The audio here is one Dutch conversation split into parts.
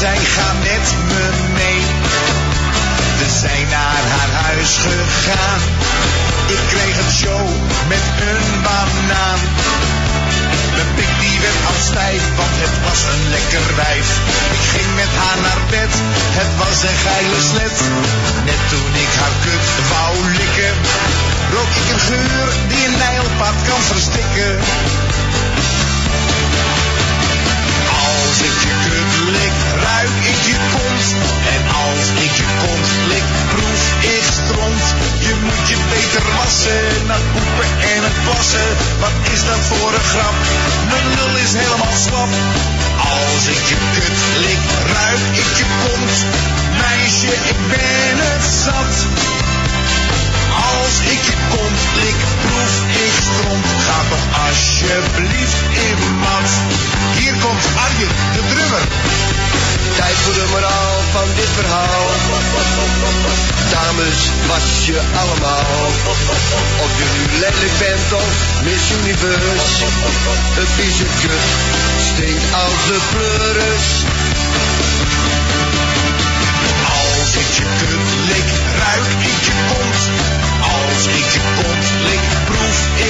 zei, ga met me mee. We zijn naar haar huis gegaan. Ik kreeg een show met een banaan. Mijn pik die werd al stijf, want het was een lekker wijf. Ik ging met haar naar bed, het was een geile slet. Net toen ik haar kut wou likken, rook ik een geur die een nijlpad kan verstikken. Als ik je kut lik, ruik ik je kont. En als ik je kont lik, proef ik stront. Je moet je beter wassen, na poepen en het plassen. Wat is dat voor een grap? Mijn lul is helemaal slap. Als ik je kut lik, ruik ik je kont. Meisje, ik ben het zat. Als ik kont lik, proef ik stront. Ga toch alsjeblieft in mat. Hier komt Arjen, de drummer. Tijd voor de moraal van dit verhaal. Dames, was je allemaal. Of je nu lelijk bent of Miss Universe. Een vieze kut stinkt als de pleuris. Als ik je kut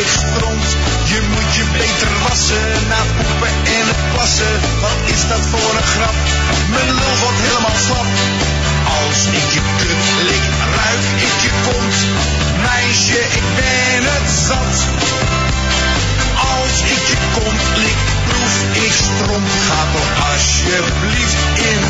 ik stront. Je moet je beter wassen, na poepen en het plassen. Wat is dat voor een grap? Mijn lul wordt helemaal slap. Als ik je kut lik, ruik ik je kont. Meisje, ik ben het zat. Als ik je kont lik, proef ik stront. Ga toch alsjeblieft in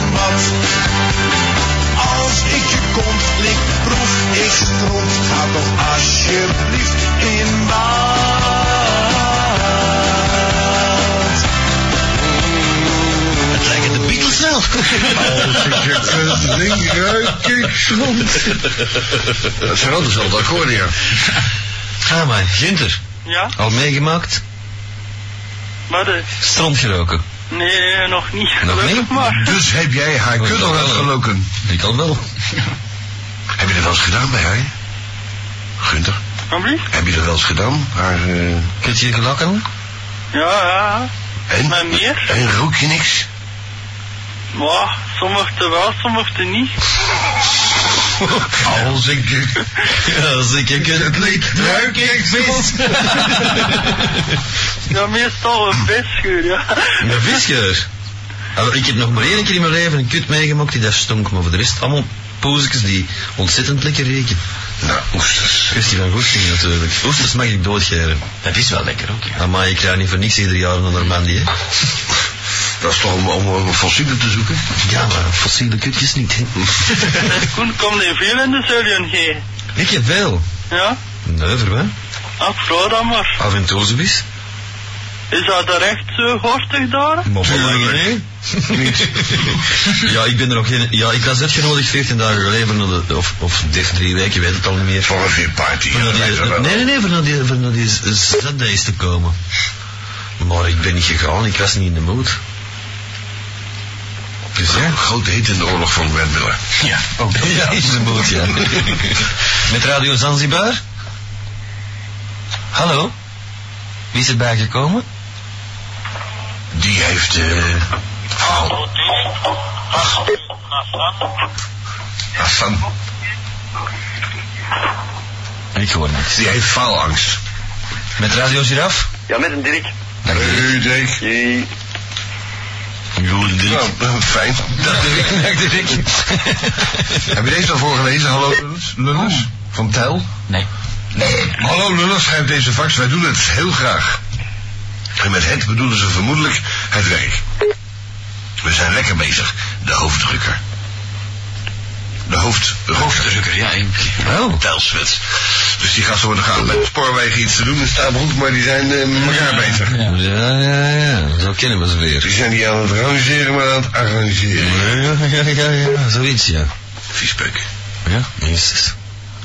Als ik kut lik, ruik ik. Dat zijn wel dezelfde akkoorden, ja. Ga maar, Ginter. Ja, Al meegemaakt? de... Strand geroken. Nee, nog niet. Nog Gelukkig niet? maar. Dus heb jij haar kut dat al wel, uitgeloken? Ik al wel. Heb je dat wel eens gedaan bij haar? Gunther, Alsjeblieft? heb je dat wel eens gedaan? Haar, eh, Kunt je gelakken? Ja, ja. en? Maar meer? En rook je niks? Maar, sommigen wel, sommigen niet. Als ik Als ik je kut lik, ruik ik vis. Ja, meestal een visgeur, ja. Een visgeur. Ik heb nog maar één keer in mijn leven een kut meegemaakt die daar stonk, maar voor de rest allemaal poesjes die ontzettend lekker reken. Nou, oesters. Kwestie van goesting natuurlijk. Oesters mag ik doodgeren. Dat is wel lekker ook, ja. Maar ik krijg niet voor niks ieder jaar naar Normandie, hè. Dat is toch om, om, om fossielen te zoeken? Ja, maar fossiele kutjes niet, hè. Koen, kom er veel in de Zulian G. Ik heb veel. Ja? Nee, voor mij. Ach, vrouw dan maar. Af en toe zoiets. Is dat er echt zo gortig daar? Maar lang geleden? ja, ik ben er nog geen... Ja, ik was uitgenodigd 14 dagen geleden, naar de, of, of drie weken, weet het al niet meer. Voor een party. Die, nee, nee, nee, voor naar die, voor naar die Sundays te komen. Maar ik ben niet gegaan, ik was niet in de mood. Dus ja. Een grote hit in de oorlog van Brad Miller. Ja, ook ja. is de ja. Met Radio Zanzibar? Hallo? Wie is erbij gekomen? Die heeft... eh oh, Hassan. Ik hoor niks. Die heeft faalangst. Met Radio Giraf? Ja, met een Dirk. Hey, Dirk. Goed, Dirk. Nou, fijn. Dag Dirk. Heb je deze al voorgelezen? Hallo Lullers? Lullers? Van Tel? Nee. Hallo Lullers, schrijft deze fax. Wij doen het heel graag. En met het bedoelen ze vermoedelijk het werk. We zijn lekker bezig. De hoofddrukker. De. Hoofddrukker, ja. Ik... Oh. Telswet. Dus die gaat zo worden gaan met de spoorwegen iets te doen in Stabroek, maar die zijn met elkaar bezig. Ja, ja, ja, ja. Zo kennen we ze weer. Die zijn niet aan het arrangeren, maar aan het arrangeren. Ja, ja, ja, ja. Zoiets, ja. Viespeuk. Ja, minstens.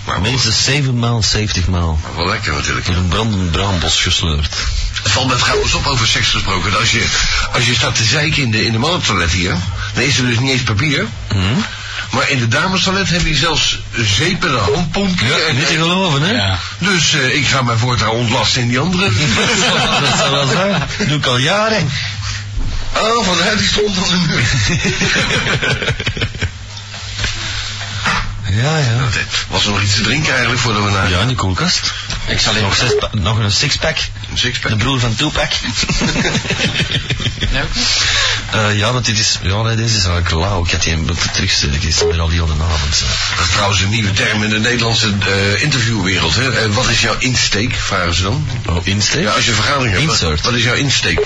Maar wel, Minstens 7 maal, 70 maal. maar wel lekker natuurlijk. Door een brandend braambos gesleurd. Het valt me trouwens op over seks gesproken. Als je, als je staat te zeiken in de, in de mannentoilet hier, dan is er dus niet eens papier. Hm? Maar in de damestoilet heb je zelfs zeep en een handpomp. Ja, en, niet te geloven, hè? Ja. Dus eh, ik ga mij voortaan ontlasten in die andere. Dat zou wel zijn. Doe ik al jaren. oh, van de die stond al in de muur. Ja, ja. Was er nog iets te drinken eigenlijk voordat we naar Ja, in de koelkast. Ik zal Nog, even... zes pa- nog een sixpack. De broer van Tupac. Nee, ook niet? Eh, ja, want dit is, ja, nee, deze is eigenlijk lauw. Ik had die een terugstellen. Ik is weer al die andere avond. Dat is trouwens een nieuwe term in de Nederlandse eh, interviewwereld. Hè? Eh, wat is jouw insteek, vragen ze dan. Oh, insteek? Ja, als je een vergadering hebt, wat, Insert. wat is jouw insteek?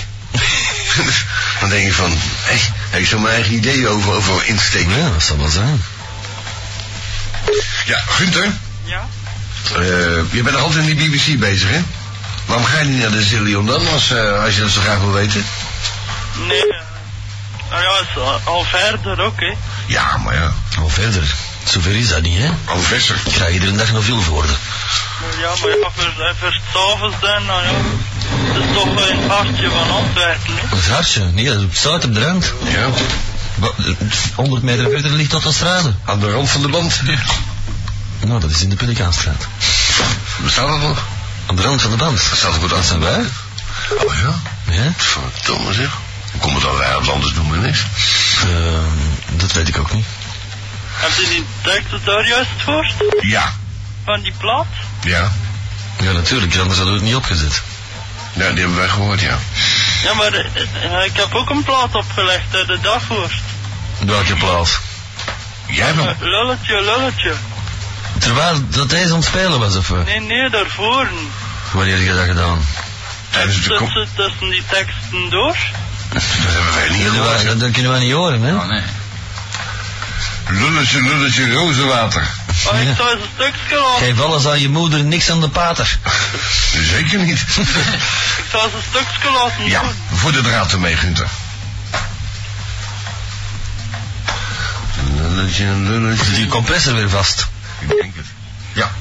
dan denk je van, hé, heb je zo mijn eigen idee over, over insteek? Ja, dat zal wel zijn. Ja, Gunther, Ja? eh, je bent nog altijd in die BBC bezig, hè? Waarom ga je niet naar de Zillion dan, als, eh, als je dat zo graag wil weten? Nee. eh, Nou ja, is al- verder ook, hè. Ja, maar ja, Al verder. Zover is dat niet, hè? al verser. Ik ga iedere dag nog veel voor. Maar ja, maar ja, voor, en voor het s'avonds dan, nou ja. Het is toch wel een hartje van Antwerpen, hè. Het hartje, nee, dat staat op de rand. Ja, Wa- 100 meter verder ligt autostrade. aan de rand van de band. Nou, dat is in de Pelikaanstraat. Bestaat dat nog? Aan de rand van de band. Dat staat aan. Dat zijn wij. Oh ja? Ja? Verdomme zeg. Hoe komt het dat wij het anders doen we niks? Ehm, dat weet ik ook niet. Heb je die teksten daar juist gehoord? Ja, Van die plaat? ja. Ja, natuurlijk, anders hadden we het niet opgezet. Ja, die hebben wij gehoord, ja. Ja, maar eh, eh, ik heb ook een plaat opgelegd, hè, de dagvoorst. Welke plaats? Jij Eh, bent... lulletje, lulletje. Terwijl dat hij aan het spelen was, of? Nee, nee, daarvoor. Wanneer heb je dat gedaan? Tijdens de. Tussen, tussen die teksten door. Dat hebben wij niet Dat, gehoord. dat, dat kunnen we niet horen, hè? Oh, nee. Lulletje, lulletje, rozenwater. Oh, ik zou eens een stukje laten. Geef alles aan je moeder, niks aan de pater. Zeker niet. Ik zou eens een stukje laten Ja, doen. voor de draad ermee, Gunther. Lulletje, lulletje. die compressor weer vast? Ik denk het. Ja.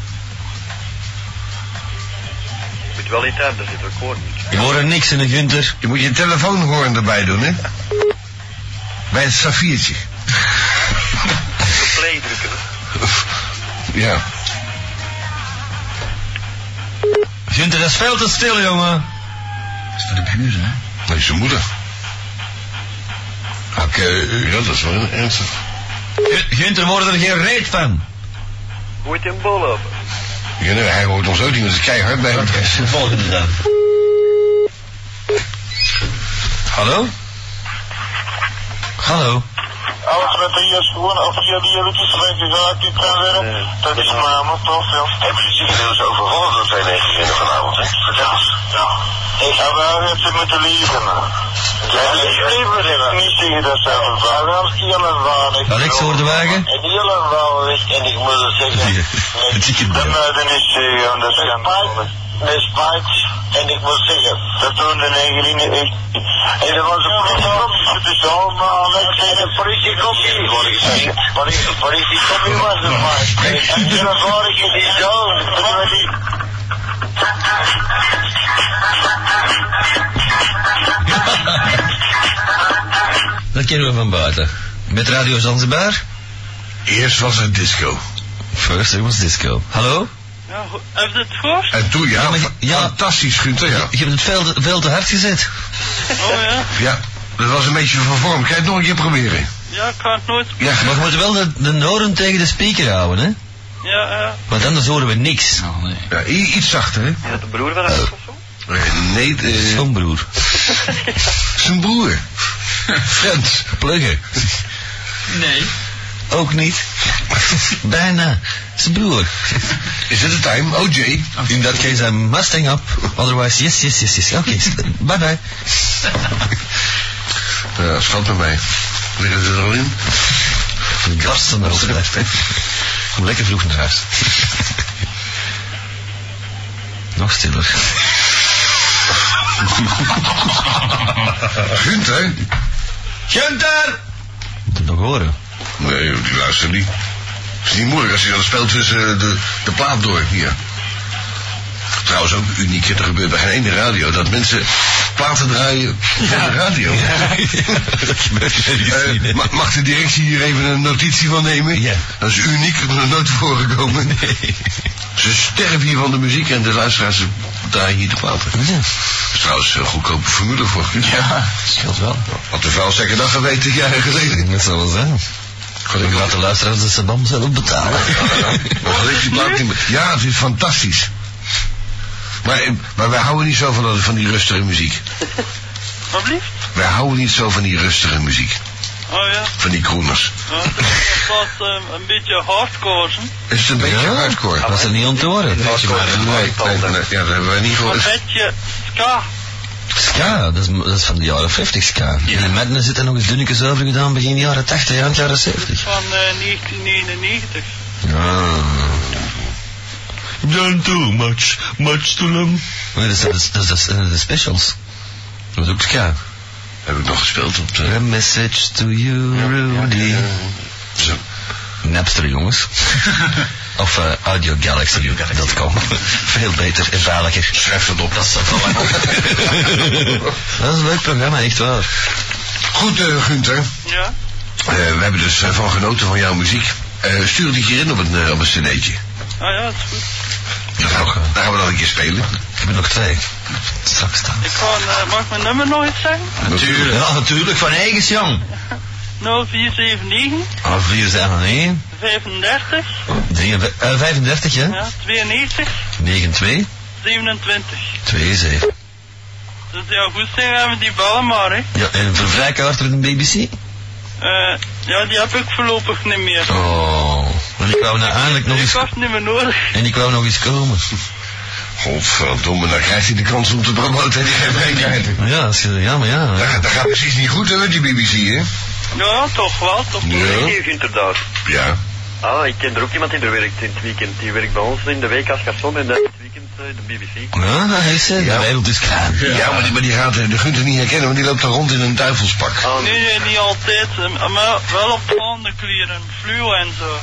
Moet wel niet hebben, er zit record niet. Ik hoor er niks in, hè, Gunther. Je moet je telefoonhoorn erbij doen, hè? Bij het saffiertje. Play drukken. Ja. Gunther, dat is veel te stil, jongen. Dat is voor de buren, hè? Dat is zijn moeder. Oké, ja, dat is wel ernstig. Gu- Gunther, wordt er geen reet van. Moet je een bol hebben? Ja, nee, hij hoort ons ook niet, is keihard bij hem. Volgende dan. Hallo? Hallo? Alles met de jas gewoon of via die geraakt die kan werden. Dat is maar tof, ja. Hebben jullie zich inmiddels overvallen door twee negenzinnen vanavond, hè? Vertel eens. Ja. Ik heb wel het ze moeten ik niet zeggen dat ze een vrouw gaan killen waren. Alex, hoor de wagen? En die hele vrouw weg en ik moet het zeggen. Het chicken De bell. muiden is zeggen, dat is destijds. En ik moet zeggen, dat toen de 19 En er was een politiekopje tussen maar Alex en een politiekopje. Wat ik zeg, politiekopje was het maar. En toen was ik in die dood. Dat kennen we van buiten. Met Radio Zanzibar? Eerst was het disco. First it was disco. Hallo? Ja, go- heb je het gehoord? En toen, ja, Ja, fantastisch, Gunther, ja. Je hebt het veel, veel te hard gezet. Oh ja? Ja, dat was een beetje van vorm. Kan je het nog een keer proberen? Ja, ik ga het nooit... Ja, Maar we moeten wel de, de horen tegen de speaker houden, hè? Ja, ja. Want anders horen we niks. Oh, nee. ja iets zachter, hè? Is dat de broer van hem of zo? Eh, nee, eh, Zo'n broer. zijn broer. Frans. Pluggen. Nee. Ook niet. Bijna. Zijn broer. Is it the time? Oh, Jay. In that case I'm musting up. Otherwise, yes, yes, yes, yes. Oké, bye bye. Ja, schat met mij. Liggen ze er al in? Barsten erop. Kom lekker vroeg naar huis. Nog stiller. Gunther? Gunther! Moet het nog horen. Nee, die luistert niet. Het is niet moeilijk als je dan speelt tussen de, de plaat door. Hier. Trouwens ook uniek. Er gebeurt bij geen ene radio dat mensen platen draaien van de radio. dat Eh, ma- mag de directie hier even een notitie van nemen? Ja. Dat is uniek, dat is nog nooit voorgekomen. Nee. Ze sterven hier van de muziek en de luisteraars draaien hier de platen. Dat is trouwens een goedkope formule voor ja scheelt wel. Had de vuilstekker dat geweten jaren geleden. Dat zal wel zijn. Ik laat de luisteraars de sabam zelf betalen. Ja, het is fantastisch. Maar, maar wij houden niet zo van, dat- van die rustige muziek. Wat? Wij houden niet zo van die rustige muziek. Oh ja. Van die crooners. ja. Dat was eh, een beetje hardcore, hè? Is het een beetje Ja? hardcore? Dat is er niet om te horen. Nee, nee, nee, nee, ja, dat hebben wij niet Een gehoord. beetje ska. Ska, dat is, dat is van de jaren 50 ska. Ja. In Madness zit er nog eens dunnetjes over gedaan begin jaren 80, eind jaren 70. Van eh, 1999. Ja. Done too much, much too long. Nee, dat is, dat is, de specials. Dat is ook ska. Heb ik nog gespeeld op de... A message to you, Rudy. Zo. Napster, jongens. Of eh, uh, audiogalaxy.com. Veel beter en veiliger. Schrijf het op. Dat staat al dat is een leuk programma, echt waar. Goed, uh, Gunther. Ja? Eh, we hebben dus van genoten van jouw muziek. Stuur die hier in op een, op een cd'tje. Ah ja, dat is goed. Ja, daar gaan we nog een keer spelen. Ik heb er nog twee. Straks staan. Ik kan, mag mijn nummer nooit zeggen? Natuurlijk. Ja, natuurlijk. Van eigen jong. 0479. 0479. 35. 33, 35, ja? Ja, 92. 92. 27. 27. Dus ja, goed zijn we die ballen maar, hè. Ja, en voor vrijkaart met een BBC? Uh, ja, die heb ik voorlopig niet meer. Oh, maar ik wou nou eigenlijk nog eens... Ik was niet meer nodig. En ik wou nog eens komen. Godverdomme, dan krijg je de kans om te promoten die geen vrijheid. Eh, ja, maar ja. Dat, gaat precies niet goed, hè, die BBC, hè? Ja, toch wel, toch? Ja. inderdaad. Ja. Ah, ik ken er ook iemand die er werkt in het weekend. Die werkt bij ons in de week als garçon en dan in het weekend eh, de BBC. Ja, hij is eh, Ja. de wereld is klein. Ja, maar, die, maar die gaat eh, de Gunther niet herkennen, want die loopt dan rond in een duivelspak. Ah, Nee, nee, niet altijd. eh, Maar wel op de kleren. Fluo en zo.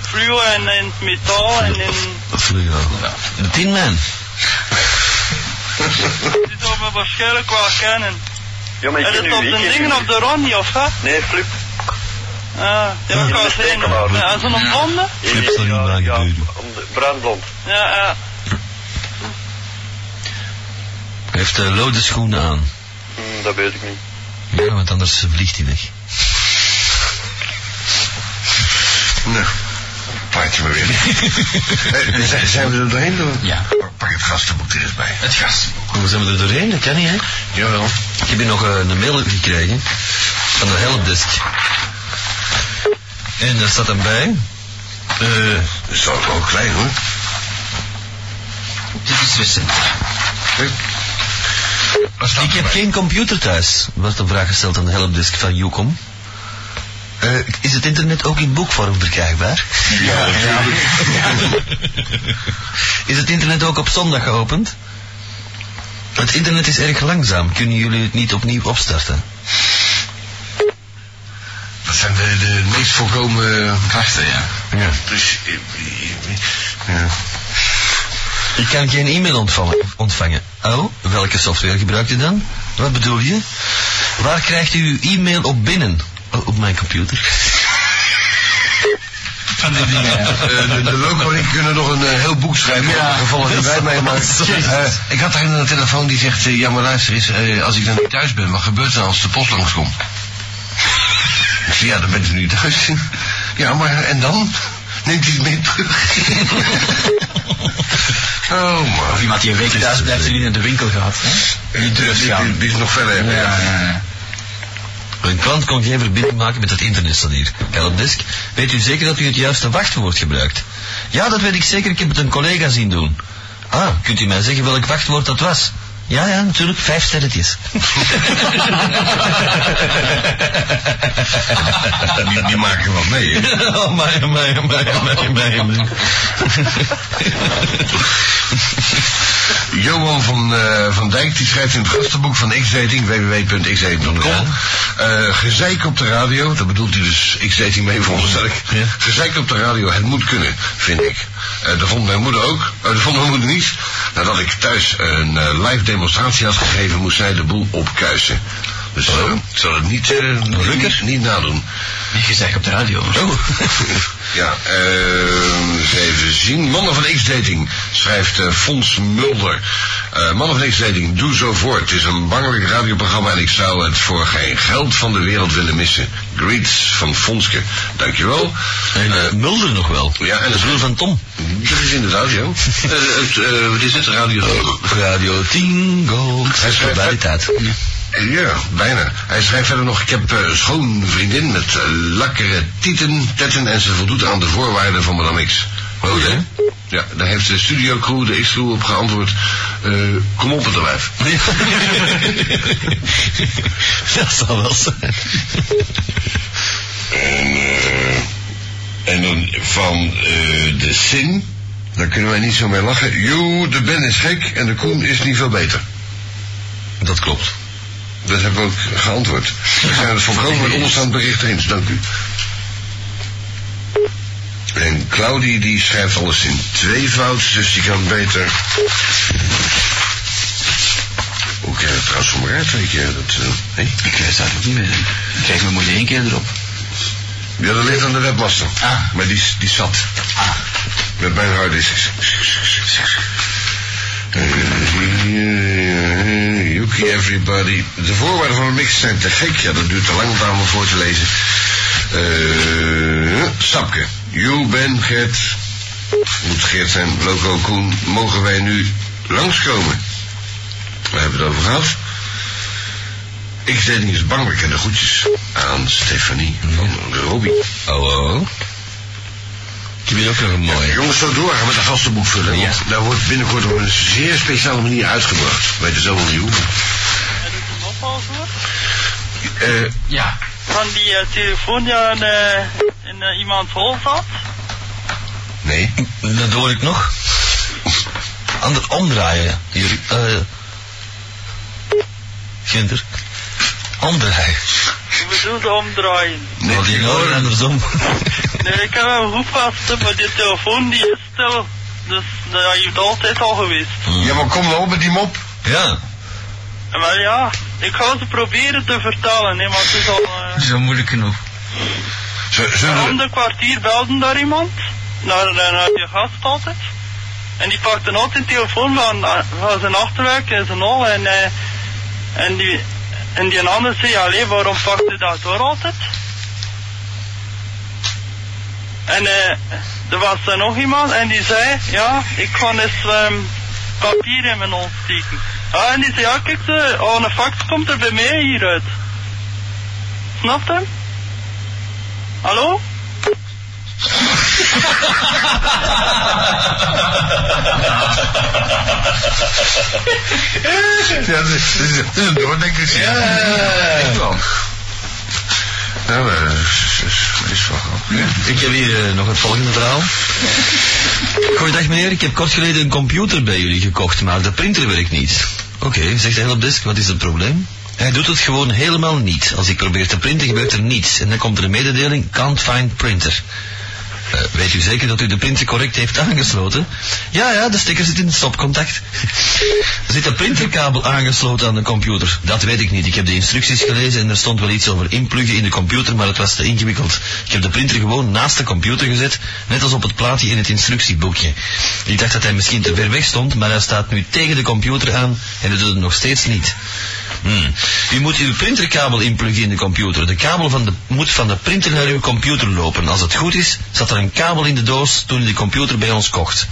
Fluo en in het metaal en in... Vlugel. De Tin Man. Die zou me waarschijnlijk wel kennen. ja, maar ik En ken het u op de dingen op de Ronnie, of wat? Nee, Flip. Ah, ja, Ja, kan de zijn. stekenbaar. Ja, zo'n blonde? Flip zal niet ja, ja, de- bruinblond. Ja, ja. Hij heeft uh, lode schoenen aan. Hm, dat weet ik niet. Ja, want anders vliegt hij weg. Nou, plaatje maar weer. Eh, zijn, zijn we er doorheen door? Ja. Pak het gastenboek er eens bij. Het gas. Hoe zijn we er doorheen? Dat kan niet, hè? Jawel. Ik heb hier nog eh, een mail gekregen van de helpdesk. En daar staat dan bij. eh, Dat is wel wel klein hoor. Dit is recent. Wat staat ik heb geen computer thuis, werd de vraag gesteld aan de helpdesk van Ucom. Eh, is het internet ook in boekvorm verkrijgbaar? Ja, natuurlijk. is het internet ook op zondag geopend? Het internet is erg langzaam. Kunnen jullie het niet opnieuw opstarten? Dat zijn de, de meest voorkomen Klachten, ja. Ja. Dus, eh, eh, ja. Ik kan geen e-mail ontvangen. ontvangen. Oh, welke software gebruikt u dan? Wat bedoel je? Waar krijgt u uw e-mail op binnen? Oh, op mijn computer. Van die dingen, ja. Eh, de, de loco en ik kunnen nog een eh, heel boek schrijven over Ja. de gevallen die wij meemaken. Eh, ik had daar een de telefoon die zegt, eh, ja maar luister eens, eh, als ik dan niet thuis ben, wat gebeurt er als de post langskomt? Zei, ja dan bent u niet thuis. Ja, maar en dan? Neemt hij het mee terug? oh man. Of iemand die een week thuis blijft en niet naar de winkel gaat. Hè? Niet durft Die, gaan. die, die is nog verder. Ja, ja, ja. Een klant kon geen verbinding maken met het internetstadier. Helpdesk, weet u zeker dat u het juiste wachtwoord gebruikt? Ja, dat weet ik zeker, ik heb het een collega zien doen. Ah, kunt u mij zeggen welk wachtwoord dat was? Ja, ja, natuurlijk, vijf sterretjes. Die, die maken wat mee, hè? oh, mij, mij, mij, mij, mij, mij. Johan van, eh, van Dijk die schrijft in het gastenboek van X-Dating, www.xdating.com. eh gezeik op de radio, dat bedoelt hij dus X-Dating mee veronderstel ik. Ja. Gezeik op de radio, het moet kunnen, vind ik. Eh dat vond mijn moeder ook, oh, dat vond mijn moeder niet. Nadat ik thuis een live demonstratie had gegeven, moest zij de boel opkuisen. Dus ik zal het niet, eh, niet, niet nadoen. Niet gezegd op de radio. Oh. Ja, eens even zien. Mannen van X-Dating, schrijft eh, Fons Mulder. Mannen van X-Dating, doe zo voort. Het is een bangelijk radioprogramma en ik zou het voor geen geld van de wereld willen missen. Greets van Fonske. Dankjewel. En Mulder nog wel. ja, en de broer van Tom. dat is inderdaad, eh, wat is het? Radio... Radio Tingo. Hij schrijft- tijd. Ja, bijna. Hij schrijft verder nog, ik heb eh, een schoon vriendin met eh, lakkere tieten, tetten en ze voldoet aan de voorwaarden van Madame X. Oh, hè? Ja, daar heeft de studiocrew, de X-crew op geantwoord, eh, kom op het wijf. dat zal wel zijn. En, en dan van de Sin, daar kunnen wij niet zo mee lachen. Joe, de Ben is gek en de Koen is niet veel beter. Dat klopt. Dat hebben we ook geantwoord. We zijn het volkomen met onderstaand bericht eens, dank u. En Claudie die schrijft alles in tweevoud, dus die kan beter... Hoe krijg je het trouwens voor elkaar twee keer? Dat, eh, hé? Ik dat ook niet meer. Ik krijg mijn moeder één keer erop. Ja, dat ligt aan de webmaster. Ah. Maar die, die zat. Ah. Met mijn harddisk. Yuki everybody. De voorwaarden van de mix zijn te gek. Ja, dat duurt te lang om daar allemaal voor te lezen. Eh, Sapke. You, Ben, Gert. Moet Geert zijn. Loco, Koen. Mogen wij nu langskomen? We hebben het over gehad. Ik dating is bangelijk en de groetjes aan Stefanie van Robbie. Oh, Ik heb hier ook nog een mooie. Jongens, zo doorgaan met de gastenboek vullen. Ja. Daar wordt binnenkort op een zeer speciale manier uitgebracht. Weet het zelf nog niet hoe. Heb je het nog al gehoord? Eh, Ja. Van die eh, telefoon die in, eh, in eh, iemands hol zat? nee. Dat hoor ik nog. Ander omdraaien. Jullie, eh. Ginter. Omdraaien. Ik bedoel de omdraaien. Nee, die horen andersom. Nee, ik heb hem goed vast, maar die telefoon die is stil. Dus dat heeft altijd al geweest. Ja, maar kom nou op met die mop. Ja. Maar ja, ik ga ze proberen te vertalen, hè, maar het is al... eh, Zo moeilijk genoeg. Z- om Zullen de kwartier belde daar iemand, naar, naar, naar die gast altijd. En die pakte altijd de telefoon van, van zijn achterwerk en zijn al. En, eh, en, die, en die ander zei, allee, waarom pakt u dat door altijd? En eh, er was er nog iemand en die zei, ja, ik ga eens ehm, papier in mijn hond steken. Ah, en die zei, ja, kijk, ze, oh, een fax komt er bij mij hieruit. Snapt hem? Hallo? Ja, dit is, dit is- een doordenker. Ja. Echt wel. Nou, eh, is, is, is wel grappig. Ik heb hier eh, nog het volgende verhaal. Goeiedag meneer, ik heb kort geleden een computer bij jullie gekocht, maar de printer werkt niet. Oké, zegt de helpdesk, wat is het probleem? Hij doet het gewoon helemaal niet. Als ik probeer te printen gebeurt er niets. En dan komt er een mededeling, can't find printer. Eh, weet u zeker dat u de printer correct heeft aangesloten? Ja, ja, de stekker zit in het stopcontact. Zit een printerkabel aangesloten aan de computer. Dat weet ik niet. Ik heb de instructies gelezen en er stond wel iets over inpluggen in de computer, maar het was te ingewikkeld. Ik heb de printer gewoon naast de computer gezet, net als op het plaatje in het instructieboekje. Ik dacht dat hij misschien te ver weg stond, maar hij staat nu tegen de computer aan en hij doet het nog steeds niet. Hmm. U moet uw printerkabel inpluggen in de computer. De kabel van de, moet van de printer naar uw computer lopen. Als het goed is, zat er een kabel in de doos toen u de computer bij ons kocht.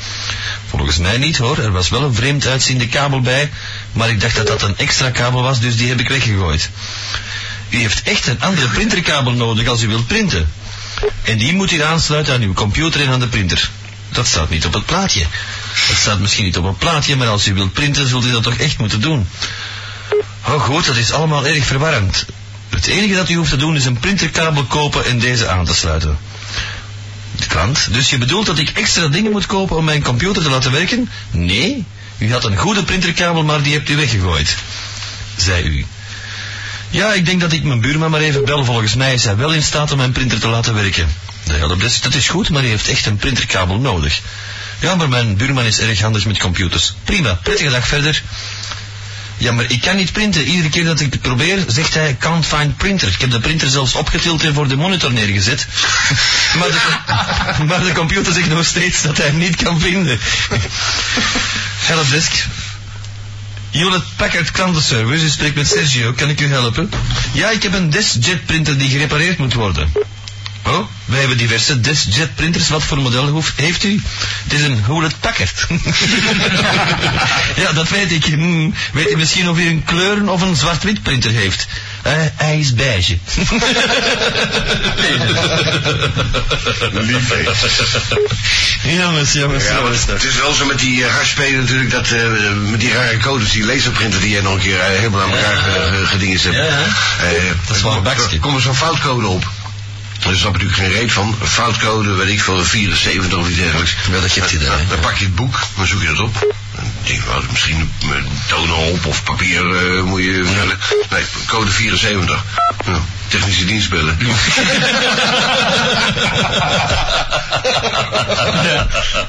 Volgens mij niet hoor, er was wel een vreemd uitziende kabel bij, maar ik dacht dat dat een extra kabel was, dus die heb ik weggegooid. U heeft echt een andere printerkabel nodig als u wilt printen. En die moet u aansluiten aan uw computer en aan de printer. Dat staat niet op het plaatje. Dat staat misschien niet op het plaatje, maar als u wilt printen, zult u dat toch echt moeten doen. Oh goed, dat is allemaal erg verwarrend. Het enige dat u hoeft te doen is een printerkabel kopen en deze aan te sluiten. De klant, dus je bedoelt dat ik extra dingen moet kopen om mijn computer te laten werken? Nee, u had een goede printerkabel, maar die hebt u weggegooid. Zei u. Ja, ik denk dat ik mijn buurman maar even bel. Volgens mij is hij wel in staat om mijn printer te laten werken. Ja, dat is, dat is goed, maar hij heeft echt een printerkabel nodig. Ja, maar mijn buurman is erg handig met computers. Prima, prettige dag verder. Ja, maar ik kan niet printen. Iedere keer dat ik het probeer, zegt hij, can't find printer. Ik heb de printer zelfs opgetild en voor de monitor neergezet. maar, de, maar de computer zegt nog steeds dat hij hem niet kan vinden. Helpdesk. Hewlett Packard klantenservice, u spreekt met Sergio, kan ik u helpen? Ja, ik heb een DeskJet printer die gerepareerd moet worden. Oh, wij hebben diverse DeskJet printers. Wat voor model hoeft, heeft u? Het is een Hewlett Packard. ja, dat weet ik. Hmm, weet u misschien of u een kleuren of een zwart-wit printer heeft? Eh, hij is beige. Lief, jongens, jongens, Ja, maar het is wel zo met die uh, natuurlijk, dat, eh, met die rare codes, die laserprinter die jij nog een keer helemaal aan elkaar ja. gedingen hebt. Ja, ja. Eh, Dat is wel een bakje. Er komt er zo'n foutcode op. Daar snap ik natuurlijk geen reet van. Een foutcode, weet ik veel, 74 of iets dergelijks. Ja, dat hij Dan- daar, Dan, dan pak je het boek, dan zoek je dat op. Dan denk je, wel, misschien met tonen op of papier eh, moet je vertellen. Nee, code 74. Ja, technische dienst bellen.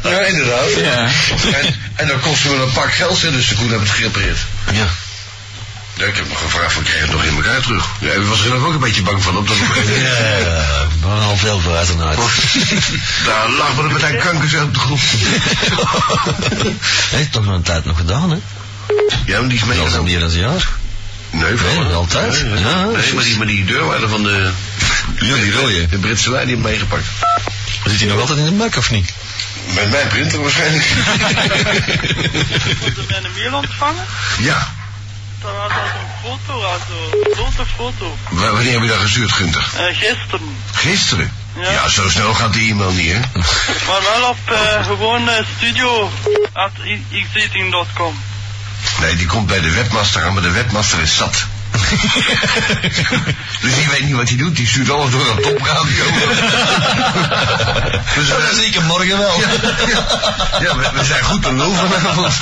Ja, inderdaad. Ja. En, en dan kost me een pak geld, hè, dus de Koen heeft het gerepareerd. Ja. Ja, ik heb nog gevraagd, van kreeg elkaar terug. Ja, u was er ook een beetje bang van, op dat moment. Ja, maar al veel vooruit en uit. Daar lag me met een kanker zo op de grond. Hij heeft toch nog een tijd nog gedaan, hè? Ja, maar die is Dat is al meegenomen. meer dan een jaar. Nee, van, Nee, altijd. Nee, Ja, nee, maar die, maar die deurwaarder van de... Ja, die rode. De Britse wijn die heeft meegepakt. Zit hij nog altijd in de mak, of niet? Met mijn printer waarschijnlijk. Moeten mijn mail ontvangen? ja. Dat was als een foto, also een grote foto. W- wanneer heb je dat gestuurd, Gunther? Eh, gisteren. Gisteren? Ja. Ja, zo snel gaat die e-mail niet, hè? Maar wel op eh, gewoon studio at xeating.com. Nee, die komt bij de webmaster aan, maar de webmaster is zat. dus die weet niet wat hij doet, die stuurt alles door een topradio. dus, Dat ik hem morgen wel. ja, ja, ja, we, we zijn goed te lul vanavond.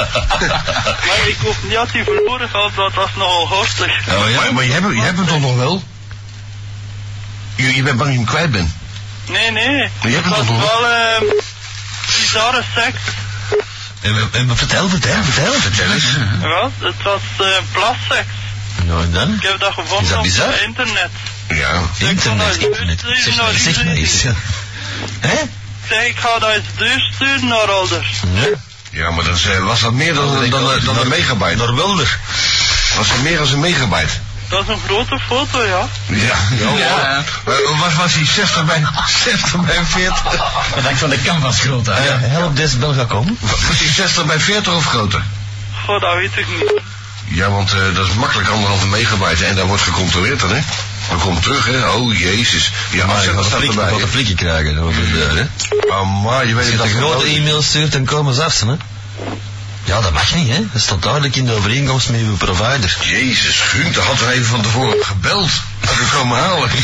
Maar ik hoop niet dat hij verloren gaat, dat was nogal horstig. Oh ja? maar, maar je, hebt, hem- je hebt hem toch nog wel? Je, je bent bang dat je hem kwijt bent. Nee, nee. Maar je hebt was toch nog? wel eh bizarre seks. En, en vertel, vertel, vertel. Vertel eens. Ja, het was eh plasseks. Nou, en dan? Ik heb dat Is gevonden dat op het internet. Ja. Internet, Ik internet. Zeg maar, zeg maar eens. ja. Hè? Zeg, ik ga dat eens doorsturen naar ouders. Nee. Ja, maar dat is, eh, was dat meer dan, dan, dan, dan een megabyte? Naar Welder. Was dat meer dan een megabyte? Dat is een grote foto, ja. Ja, ja. Ja. Maar Was, was hij 60 bij, 60 bij 40? Dat hangt van de canvas groot uit. Ja, help des Belgacom. Was hij 60 bij 40 of groter? Goh, dat weet ik niet. Ja, want eh, dat is makkelijk anderhalve megabyte en dat wordt gecontroleerd dan, hè? Dan komt terug, hè? Oh, jezus. Ja, Maar gaat dat een flikje krijgen over de deur, hè? Maar je weet Als je dat grote e-mail stuurt, dan komen ze af, hè? Ja, dat mag niet, hè? Dat staat duidelijk in de overeenkomst met uw provider. Jezus, Gunther had er even van tevoren gebeld. Dat ik komen halen.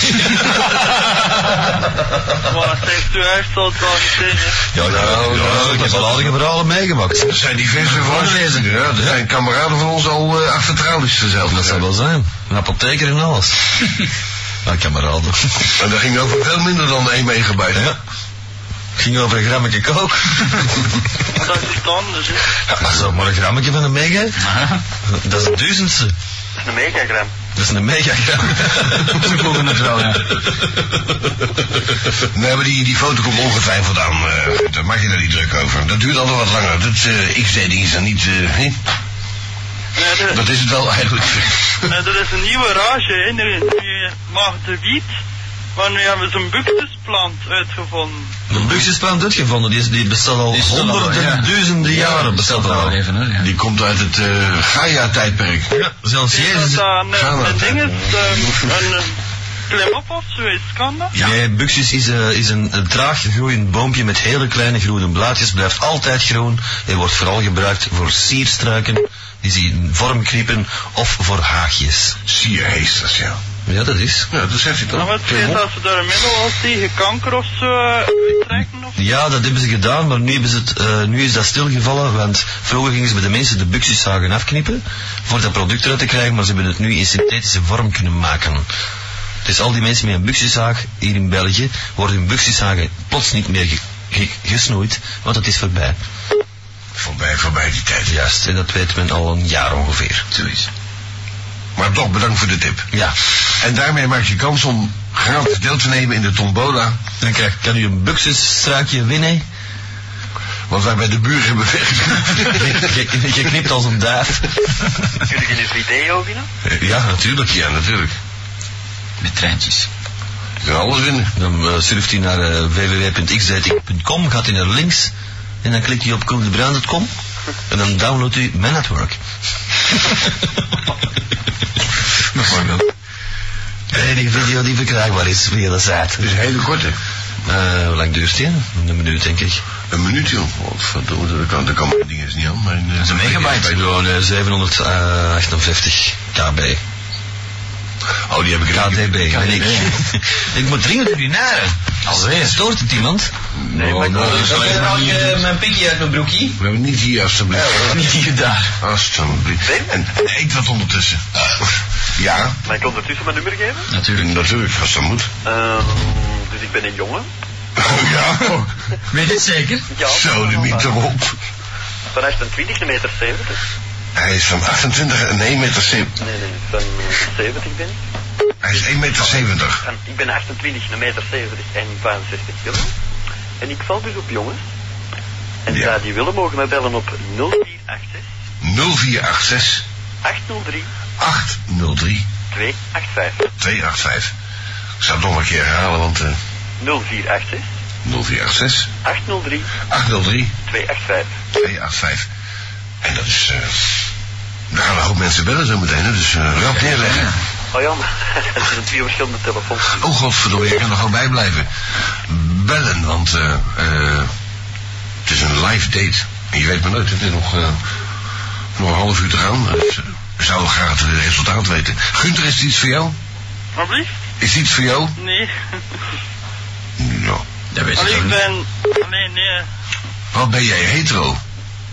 Maar zegt u echt dat wel gezien, hè. Ja, nou, ja, ik heb al aardige verhalen meegemaakt. Er zijn diverse voorlezen. Ja, er zijn kameraden van ons al uh, achter tralies zelf. Dat zou wel zijn. Een apotheker en alles. Ja, kameraden. En dat ging over veel minder dan 1 megabyte. Ja. Ging over een grammetje kook. Dat is iets anders, hè. Ja, maar zo, maar een grammetje van een mega, dat is het duizendste. Dat is een megagram. Dat is een megagram. Ze volgen het wel, ja. Nee, maar die, die foto komt ongetwijfeld aan. eh, daar maak je daar niet druk over. Dat duurt altijd wat langer. Dat eh XD-ding is dan niet... eh? Nee, Dat is het wel eigenlijk. nee, er is een nieuwe rage, hè. Nu nu mag de wiet, maar nu hebben ze een buctusplant uitgevonden. De buxusplant uitgevonden, die, is, die bestaat al Die is al al, honderden, ja. duizenden jaren bestaat al. even, hè. Ja. Die komt uit het eh Gaia-tijdperk. Ja, zelfs Is Jezus... dat een, we een ding is, ehm, een eh, klimop of zoiets, kan dat? Nee, buxus is, eh, is een, een traag groeiend boompje met hele kleine groene blaadjes, blijft altijd groen. Hij wordt vooral gebruikt voor sierstruiken, die zich in vorm kriepen, of voor haagjes. Sierheesters, ja. Ja, dat is. Ja, dat zegt hij toch? wordt gezegd dat ze daar een middel als tegen kanker of zo eh, uittrekken of Ja, dat hebben ze gedaan, maar nu, hebben ze het, eh, nu is dat stilgevallen, want vroeger gingen ze bij de mensen de buxuszagen afknippen, voor dat product eruit te krijgen, maar ze hebben het nu in synthetische vorm kunnen maken. Dus al die mensen met een buxuszaag hier in België, worden hun buxuszagen plots niet meer ge- ge- gesnoeid, want het is voorbij. Voorbij, voorbij die tijd. Juist, en dat weet men al een jaar ongeveer. Zoiets. Maar toch, bedankt voor de tip. Ja, En daarmee maak je kans om gratis deel te nemen in de tombola. dan krijg, kan u een buxusstruikje winnen. Wat wij bij de buren hebben. Je, je, je knipt als een duif. Kun je een video winnen? Ja, natuurlijk. Ja, natuurlijk. Met treintjes. Je kan alles winnen. Dan eh, surft hij naar uh, www.xdating.com, gaat hij naar links en dan klikt hij op koendebrand.com en dan downloadt u mijn network. Bijvoorbeeld. De enige video die verkrijgbaar is via de site. Is een hele korte. Eh, hoe lang duurt die? Een minuut denk ik. Een minuut, joh. Wat verdomme, dat kan, dat kan mijn ding eens niet aan. Mijn, uh, is een megabyte. Gewoon eh, 758 kb. Oh, die heb ik KDB, ben ik. ik moet dringend urinaren. Alweer. Stoort het iemand? Nee, maar ik nou, dus nou, je- eh, mijn pikje uit mijn broekie. We hebben niet hier, alstublieft. Niet hier daar. Alstublieft. En, en eet wat ondertussen. Ja, Mag ik ondertussen mijn nummer geven? Natuurlijk. natuurlijk, als dat moet. Ehm, dus ik ben een jongen. ja, Weet je het zeker? Ja, zo de miet erop. Van 28 meter 70. Hij is van 28 en 1 meter 70. Nee, nee, van eh, 70 ben ik. Hij is 1 meter 70. En ik ben 28, een meter 70 en 65 kilo. En ik val dus op jongens. En Ja. die willen mogen mij bellen op 0486 0486 803 803 285. 285. Ik zou het nog een keer herhalen, want eh 0486 0486 803 803 285. 285. En dat is... eh daar gaan een hoop mensen bellen zo meteen, hè, dus eh rap neerleggen. Oh ja, maar er zijn twee verschillende telefoons. Oh godverdomme, je kan er gewoon bij blijven. Bellen, want eh eh het is een live date. En je weet maar nooit, het is nog, eh, nog een half uur te gaan. Dus, we zouden graag het resultaat weten. Gunther, is het iets voor jou? Alsjeblieft? Is het iets voor jou? Nee. Ja. Dat weet ik ik niet. ben... Allee, nee. Wat ben jij, hetero?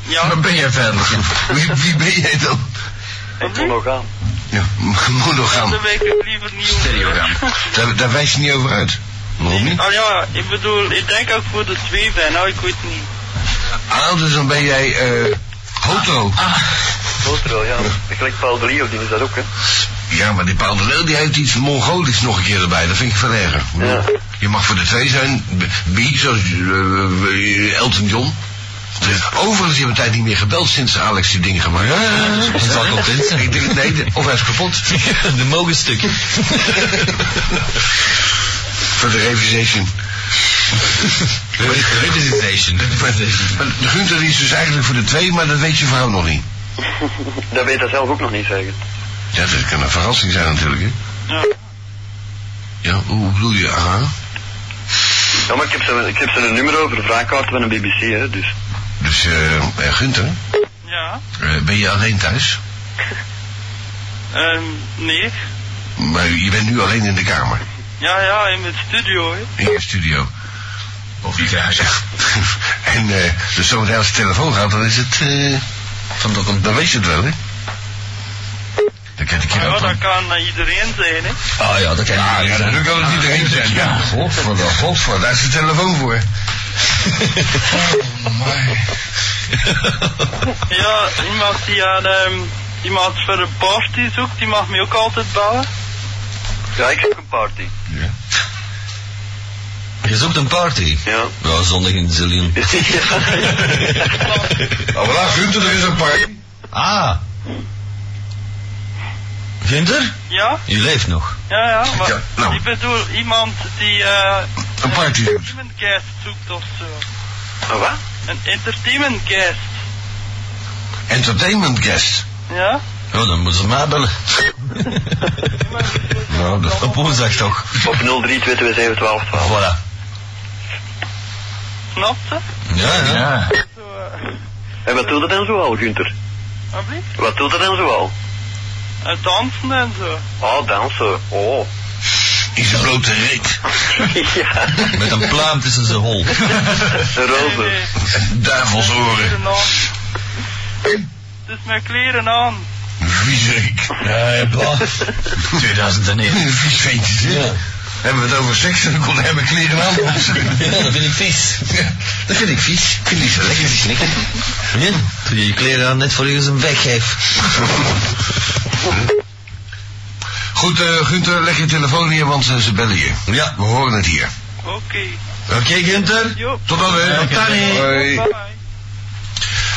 Ja, Waar ben jij verder? Wie, wie ben jij dan? Ik nog aan. Ja, daar weet ik liever niet over. Stereogram. Daar, daar wijs je niet over uit. Waarom niet? Ah ja, ik bedoel, ik denk ook voor de twee ben, nou ik weet niet. Ah, dus dan ben jij eh hoto. Foto, ja. Gelijk Paul de Leeuw, die is dat ook, hè. Ja, maar die Paul de Leeuw die heeft iets Mongolisch nog een keer erbij. Dat vind ik veel erger. Ik Ja. Je mag voor de twee zijn. B, B, zoals eh, eh, Elton John. Dus, overigens, die hebben tijd niet meer gebeld sinds Alex die dingen gemaakt heeft. Dat zal content zijn. Ik denk, nee, de- of hij is kapot. De mogenstukken. Voor de revisation. Revisitation. Maar de Gunther is dus eigenlijk voor de twee, maar dat weet je vrouw nog niet. Dat weet hij zelf ook nog niet zeggen. Ja, dat kan een verrassing zijn natuurlijk, hè. Ja. Ja, hoe bedoel je? Aha. Ja, maar ik heb zijn, ik heb zijn nummer over de vraagkaart van een BBC, hè, dus. Dus, eh, eh, Gunther, Ja. eh, ben je alleen thuis? Ehm, nee. Maar je bent nu alleen in de kamer, Ja, ja, in mijn studio, hè. in je studio. Of die kruis. en eh, dus zometeen als de telefoon gaat, dan is het... eh, van dat, dan weet je het wel, hè? Dan kent ik je Maar ja, dat dat kan eh, iedereen zijn, hè. Ah ja, dat kan Ja, ja, natuurlijk kan het iedereen zijn. Ja, godver, godver, daar is de telefoon voor. Ja, iemand die aan ehm, iemand voor een party zoekt, die mag me ook altijd bellen. Ja, ik zoek een party. Je zoekt een party. Ja. Ja, zondag in Zillion. Oh, voilà, Gunther, er is een party. Ah. Gunther? Ja? Je leeft nog. Ja, ja, maar Ja, nou. ik bedoel iemand die eh Een party een entertainment guest zoekt of zo. Wat? Een entertainment guest. Entertainment guest. Ja? Oh, dan moeten ze mij bellen. nou, dat op woensdag toch. Op 032271212. Voilà. Snap je? Ja, ja. Zo, eh, En wat doet het dan zoal, Gunther? wat doet het dan zoal? Eh, dansen en zo. Oh, dansen. Oh. In zijn blote reet. ja. Met een pluim tussen zijn hol. Een roze. Duivelsoren. Het is mijn kleren aan. Viezerik. Ja, ja, bla. 2001. Vies ventje, hè? Ja. Hebben we het over seks en dan kon hij mijn kleren aan. Ja, dat vind ik vies. Ja, dat vind ik vies. Ik vind die zo lekker. Ja, doe je je kleren aan net voor je ze hem weggeeft. Goed, eh Gunther, leg je telefoon hier, want eh, ze bellen je. Ja. We horen het hier. Oké. Oké, Gunther. Tot dan. Tot dan. Hoi. Bye.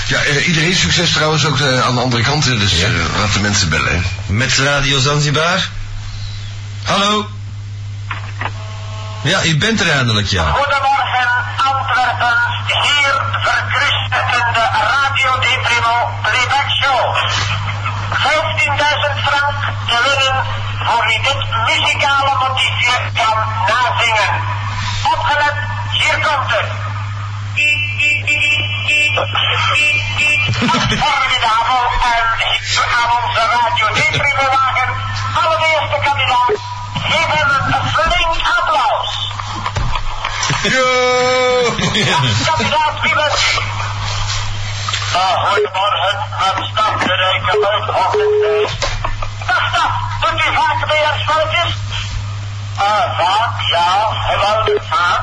Ja, eh, iedereen succes trouwens ook eh, aan de andere kant, dus Ja. eh, laat de mensen bellen. Met Radio Zanzibar. Hallo. Ja, u bent er eindelijk, ja. Goedemorgen Antwerpen, hier verkrustende Radio De Primo Playback Show. 15.000 frank te winnen voor wie dit muzikale motiefje kan nazingen. Opgelet, hier komt het. Formidabel en aan onze Radio De Primo wagen, allereerste kandidaat, geef hem een flink applaus. Kandidaat, wie bent u? Uh, goedemorgen, met stap de rijke uit Ochtendfeest. Dag stap, doet u vaak spelletjes? Uh, vaak, ja, vaak.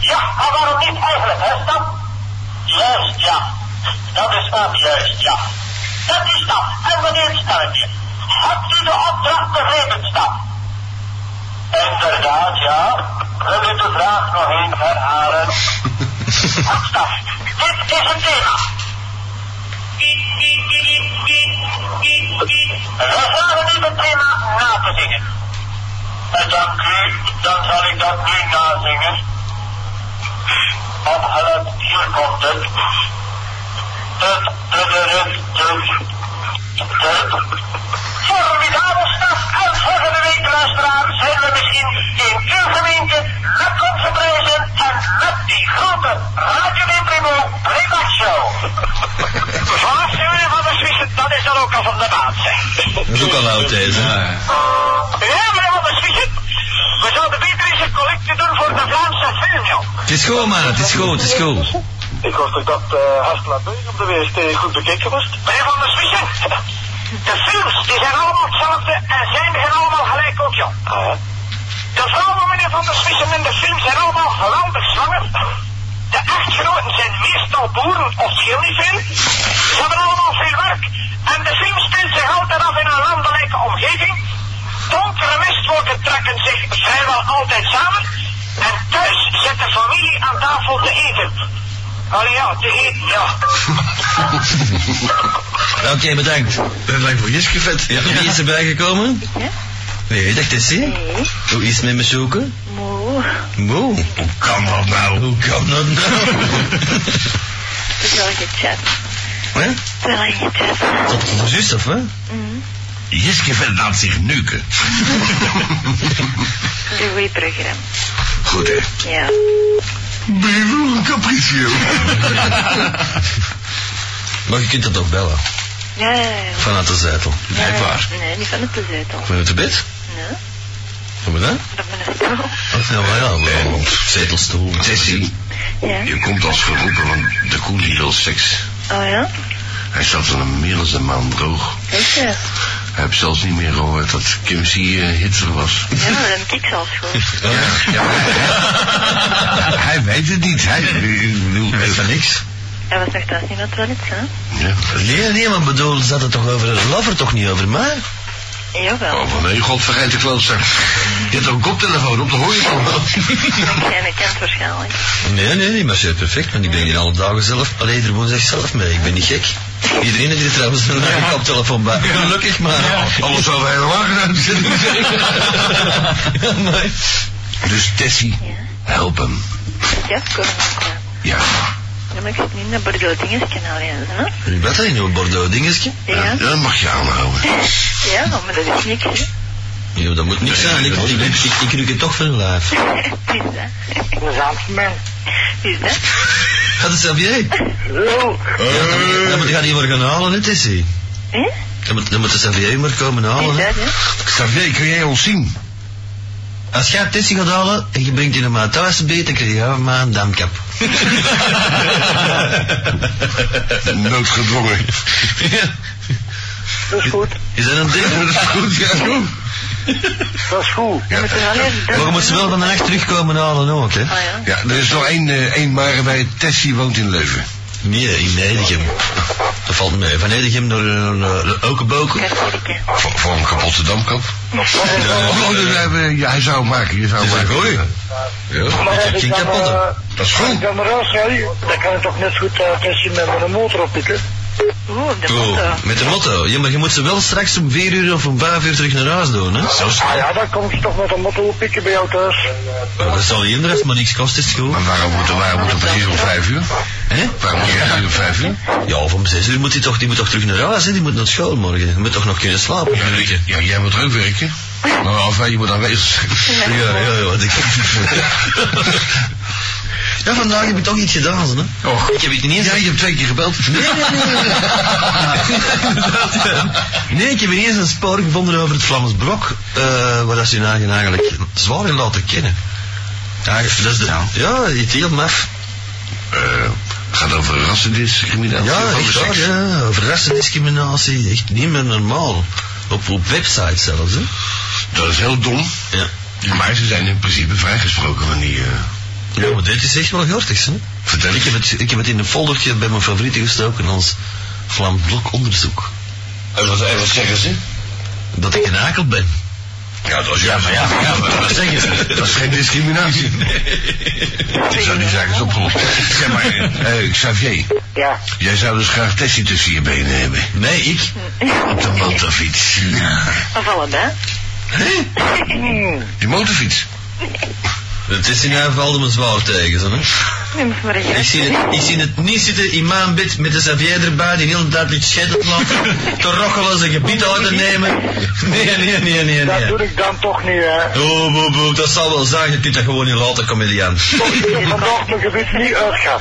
Ja, maar waarom niet eigenlijk, hè stap? Juist, ja. Dat is ook juist, ja. Dat is stap, en wanneer spelletje? Hebt u de opdracht begrepen, stap? Inderdaad, ja. Wil u de vraag nog eens herhalen? Stap. Dit is het thema. We vragen u het thema na te zingen. En dank dan zal ik dat nu nazingen. Opgelet, hier komt het. Tut, tudurut, tut, tut. Formidabel staf en volgende week, luisteraar, zijn we misschien in uw gemeente met onze prijzen en met die grote Radio de Primo Playback Show. Vanaf de van de Zwitser, dat is dan ook al van de maand, zeg. Dat is ook al oud deze. Ja, meneer van de Zwitser, we zouden beter eens een collectie doen voor de Vlaamse film, joh. Het is goed, man. Het is goed, het is goed. Ik hoop toch dat uh, Hastla Beug op de WST goed bekeken was? Meneer van der Swissen, de films die zijn allemaal hetzelfde en zijn er allemaal gelijk ook, joh. Ah, De vrouwen, meneer van der Swissen, in de film zijn allemaal geweldig zwanger. De echtgenoten zijn meestal boeren of veel. Ze hebben allemaal veel werk. En de film speelt zich altijd af in een landelijke omgeving. Donkere mistwolken trekken zich vrijwel altijd samen. En thuis zit de familie aan tafel te eten. Oh ja, te eten, ja. Oké, bedankt. Dat lijkt voor Jiske vet. Ja, wie is erbij gekomen? Ja? Nee, dat is hij. Nee. Hoe is het met me zoeken? Moe. Moe. Hoe kan dat nou? Hoe kan dat nou? Het is wel gechat. Hè? Het is wel gechat. Tot mijn zus, of hè? Mm. Jiske vet laat zich neuken. Een goed programma. Goed, hè. Ja. Ben een capriccio? Maar je kunt dat toch bellen. Ja, ja, ja. Vanuit de zetel. Ja, Echt waar. Nee, niet van het te zetel. Vanuit de bed? Nee, Van wat dan? dat ben ik toch. Ja, maar ja. Zetelstoel. Tessie, Ja. je komt als geroepen van de koelie wil seks. Oh ja? Hij zat een dan een maand droog. Echt heeft zelfs niet meer gehoord dat Kim C. eh, Hitler was. Ja, dat heb ik zelfs gehoord. Ja, hij, hij weet het niet. Hij, Weet van niks. Hij was nog thuis niet naar het toilet, hè? ja. Nee, nee, maar bedoel, ze had het toch over een lover, toch niet over mij? Jawel. Oh, van nee, god vergeet de klooster. Je hebt ook een koptelefoon op, dan hoor je het al. Jij kent waarschijnlijk. Nee, nee, die marcheert perfect, want ik breng die alle dagen zelf, alleen iedere woensdag zelf mee, ik ben niet gek. Iedereen heeft hier trouwens een eigen koptelefoon bij. Gelukkig maar. Anders zouden we helemaal uitzending zijn. Ja, maar- Dus Tessie, help hem. Ja, kom maar. Ja. Ja, maar ik zit niet in dat Bordeaux dingetje nou eens, hè? Wat is nou een Bordeaux dingetje? Ja. Dat mag je aanhouden. Ja, maar dat is niks, hè? Ja, dat moet niet zijn, ik, ik, ik, ik, ik ruk het toch van een lijf. Wie is dat? Dat is Amsterdam. Wie is dat? Gaat het Xavier? Zo. Dan moet je niet meer gaan halen, hè, Tessie. Hé? Dan moet, dan moet de Xavier maar komen Wie halen, is hè. dat, hè? Xavier, kun jij ons zien? Als jij Tessie gaat halen en je brengt die naar mijn thuis dan krijg je van mij een damkap. Noodgedwongen. Ja. Dat is goed. Is dat een ding? Dat is goed, ja, goed. Dat is goed. We moeten wel. Maar je ze wel vandaag terugkomen halen ook, hè? Ah ja. Ja, er is nog één, eh, één maar bij Tessie woont in Leuven. Nee, in Nedergem. Dat valt mee. Van naar, naar, naar Okenboken. Voor, voor een kapotte damkap. Dat hij zou hem maken, je zou is maken. goeie. Ja. Maar Ik ik dan, kapotte. eh, Dat is ik goed. dan kan ik toch net goed uh, met mijn motor oppikken. Oeh, de Oh, motto. met de motto. Ja, maar je moet ze wel straks om 4 uur of om 5 uur terug naar huis doen, hè? Zo Ah ja, dan kom ik toch met een motor oppikken bij jou thuis. Dat zal niet als het maar niks kost, is het goed. Maar waarom moet, waarom moet het precies om vijf uur? Hè? Waarom moet je om vijf uur? Ja, of om 6 uur moet hij toch, die moet toch terug naar huis, hè? Die moet naar school morgen. Die moet toch nog kunnen slapen, Ja, ja, jij moet er ook werken. Maar enfin, je moet aanwezig zijn. Ja, ja, ja. wat Ik... ja, vandaag heb ik toch iets gedaan, hè? Och. Ik heb het niet eens... Ja, je hebt twee keer gebeld. Nee, nee, nee. nee, ik heb ineens een spoor gevonden over het Vlaams Blok, eh, waar dat ze hun eigen eigenlijk zwaar in laten kennen. Ja, dat is de, ja, iets heel maf. Eh, het gaat over rassendiscriminatie. Ja, echt waar, ja. Over rassendiscriminatie, echt niet meer normaal. Op, op websites zelfs, hè. Dat is heel dom. Ja. Maar ze zijn in principe vrijgesproken van die... eh, Ja, maar dit is echt wel gortig, hè. vertel Ik heb, het, ik heb het in een foldertje bij mijn favorieten gestoken als Vlaams Blok onderzoek. En wat, en wat zeggen ze? Dat ik een akel ben. Ja, dat is Ja, maar ja, ja, maar wat zeggen ze? Dat is geen discriminatie. Ik zou die zaak eens opgelost. Zeg maar, eh, Xavier, Ja. jij zou dus graag Tessie tussen je benen hebben. Nee, ik. Op de motorfiets. Of allebei. Die motorfiets. Het is in ieder geval me zwaar tegen, zo, hè. Nee, maar maar Ik zie, het, ik zie het niet zitten in mijn bed met de Xavier erbij, die de iets scheiden te laten, te rochelen, zijn gebied uit te nemen. Nee, nee, nee, nee, Dat doe ik dan toch niet, hè. Oh, boe, boe, dat zal wel zijn, je kunt dat gewoon niet laten, comedian. Vandaag mijn gebied niet uitgaat.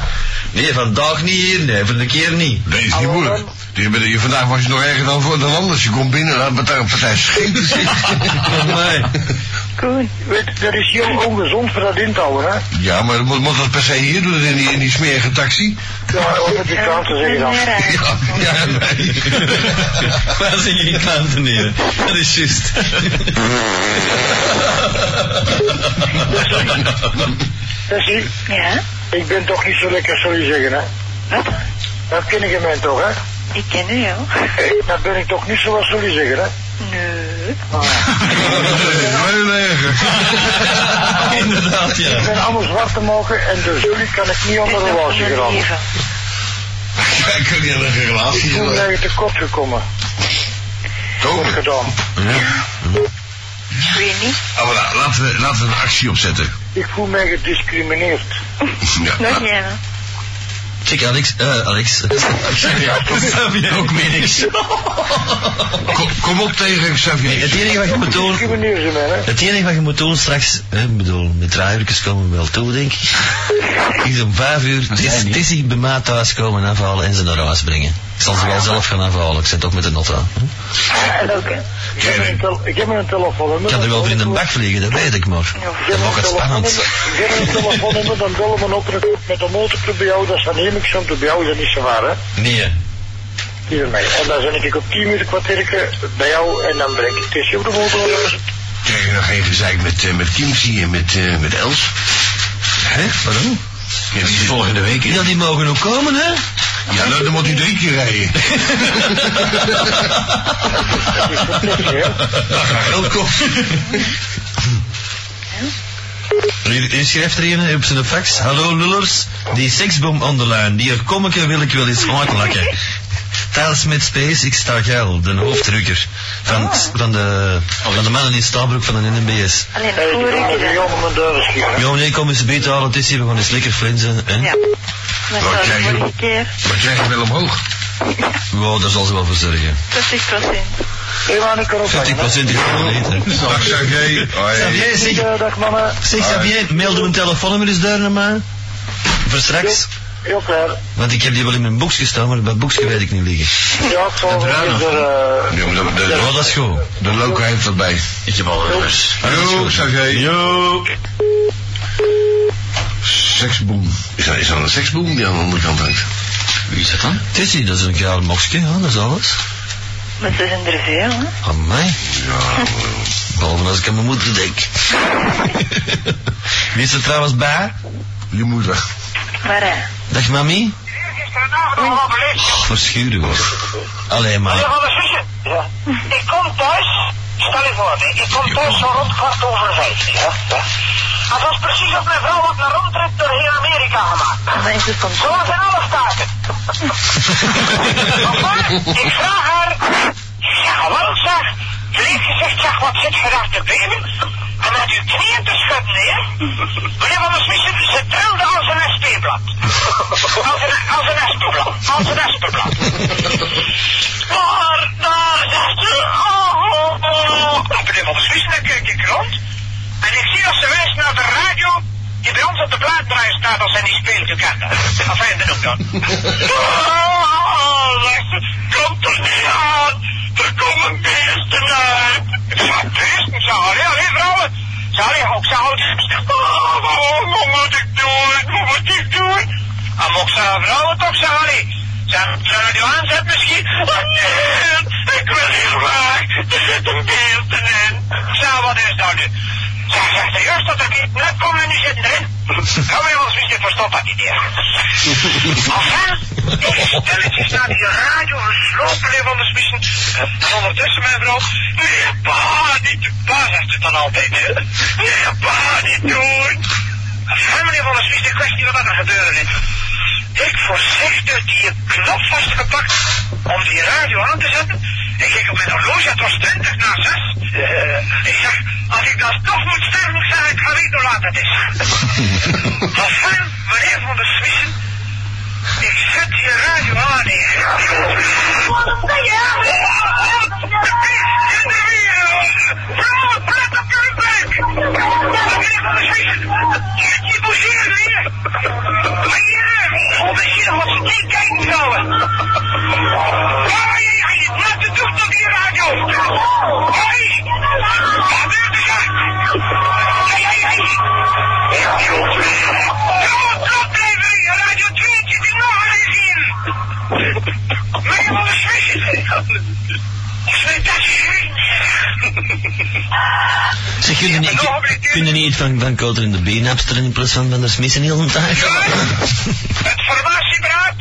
Nee, vandaag niet hier, nee, voor de keer niet. Nee, is niet moeilijk. Je, bent- je, vandaag was je nog erger dan, voor, dan anders. Je komt binnen en had met daar een partij scheet zitten. Nee. Koen. Weet, dat is heel ongezond voor dat in te houden, hè. Ja, maar moet, moet dat per se hier doen in die, in die smerige taxi? Ja, of met die kanten zeggen dan. Ja, ja, nee. Waar zijn jullie klanten niet? Dat is juist. Tessie, Ja? ik ben toch niet zo lekker, zou je zeggen, hè. Wat? Dat ken ik mij toch, hè. Ik ken u, ja. Dan ben ik toch niet zoals jullie zeggen, hè. Nee. Veel erger. Inderdaad, Ik ja. ben allemaal zwart te maken en door jullie kan ik niet onder de relatie geraken. Leven. Ik kan niet aan een relatie Ik voel hebben. mij tekort gekomen. Toch? Goed gedaan. Weet niet. Ah, voilà, laten, we, laten we een actie opzetten. Ik voel mij gediscrimineerd. Ja, Nog jij? Check Alex, eh, Alex. Ja, Xavier ook meer niks. kom, kom op tegen Xavier. Het enige wat je moet doen, het enige wat je moet doen straks, hè, ik bedoel, met draaiertjes komen we wel toe, denk ik, is om vijf uur Tis- Tissy bij mij thuis komen afhalen en ze naar huis brengen. Ik zal ze wel zelf gaan afhalen, ik zit toch met de. En ook, hè? Ik heb een, tel ik heb een telefoonnummer. Ik kan er wel voor in de bak vliegen, dat weet ik maar. Dat maakt een het spannend. ik heb een telefoonnummer, dan bellen we op met de motorclub bij jou, dat is dan neem ik zo te bij jou, dat is niet zo waar, hè. Nee. En dan zit ik op 10 minuten kwartierke bij jou en dan breng ik tussen op de motor. Krijg je nog geen gezeik met, eh, met Kimsy en met, eh, met Els? Hè? Waarom? Ja, die is volgende week. Ja, die mogen ook komen, hè? Ja, nou, dan moet u drie keer rijden. Dat gaat geld kosten. Hier, hier schrijft er een op zijn fax. Hallo lullers, die seksbom on the line, die er kommetje wil ik wel eens uitlakken. Thijs met Space, ik sta geil, de hoofdrukker. Van, van, de, van de mannen in Stabroek van de NMBS. Alleen deur schieten. Ja, nee, kom eens beter halen, het is hier, we gaan eens lekker flensen. Hè? Ja. Wat Maar zou de krijg je? keer krijg je wel omhoog? Wow, daar zal ze wel voor zorgen. 40 procent. Nee, maar ik kan ook 50 procent is gewoon eten. Dag Sergej. Xavier, zeg, dag mannen. zeg Xavier, mail doe een telefoonnummer eens daar naar mij. Voor straks. Heel klaar. Want ik heb die wel in mijn boekje staan, maar bij boekje weet ik niet liggen. Ja, het zal wel er... eh, Ja, maar de, de, Oh, dat is goed. de loco heeft erbij. Ik heb al. Yo, Sergej. Yo. Seksboom. Is dat, is dat een seksboom die aan de andere kant hangt? Wie is dat dan? Tessie, dat is een klein mokske, dat is alles. Maar ze zijn er veel, hè? Aan mij. Ja, Behalve als ik aan mijn moeder denk. Wie is er trouwens bij? je moeder. Maar hè, Dag mami. Gisteravond nog wel beleefd. Oh, verschuren hoor. Allee maar. Ja. Ik kom thuis. Stel je voor, ik kom thuis zo rond kwart over vijf. Ja. ja. Dat is precies op mijn vrouw wat een rondtrip door heel Amerika gemaakt. is het van Zo zijn alle staken. maar ik vraag haar. Ja, gewoon zeg. Vlees gezegd, zeg, wat zit je daar te benen? En met uw knieën te schudden, hè? Meneer van der Smissen, ze trilde als een SP-blad. Als een, als een SP-blad. Als een SP-blad. Maar daar zegt ze, oh, oh, oh. En meneer van der Smissen, dan kijk ik rond. En ik zie dat ze wijst naar de radio die bij ons op de blaaddraai staat als hij niet speelt, u kent dat. Enfin, dat ook dan. Oh, zegt komt er niet aan. Er komen beesten uit. Zeg, beesten, ja, nee, vrouwen. Je ook, zou Oh, wat moet ik doen? Wat moet ik doen? En mocht ze vrouwen toch, je Zou de radio aanzet misschien? Oh, nee, ik wil hier weg. Er zitten beesten in. Zo, wat is dat nu? Zeg, zegt de juist dat er niet net komt en nu zitten erin. Gaan we ons niet verstopt dat idee. Enfin, ik stilletjes naar die radio geslopen in van de spissen. En ondertussen mijn vrouw, nee pa, niet, pa zegt het dan altijd, hè. Nee pa, niet doen. Enfin, meneer van de spissen, ik wist niet wat er gebeurde is. Ik voorzichtig die knop vastgepakt om die radio aan te zetten. Ik kijk op mijn horloge, het was 20 na 6. ik zeg, als ik dan toch moet sterven, ik zeg, ik ga weten hoe laat het is. enfin, meneer van der Smissen, ik zet die radio aan Wat ben je? De je van je de je het doen op die radio! Hoi! Wat gebeurt er daar? Hei, hei, hei! Ja, klop blijven! Je radio 2 zit in nog eens in! Zeg, kun je niet, kun niet van, van Koter in de been abstellen in plaats van Van der Smissen heel de tijd? Het formatieberaad.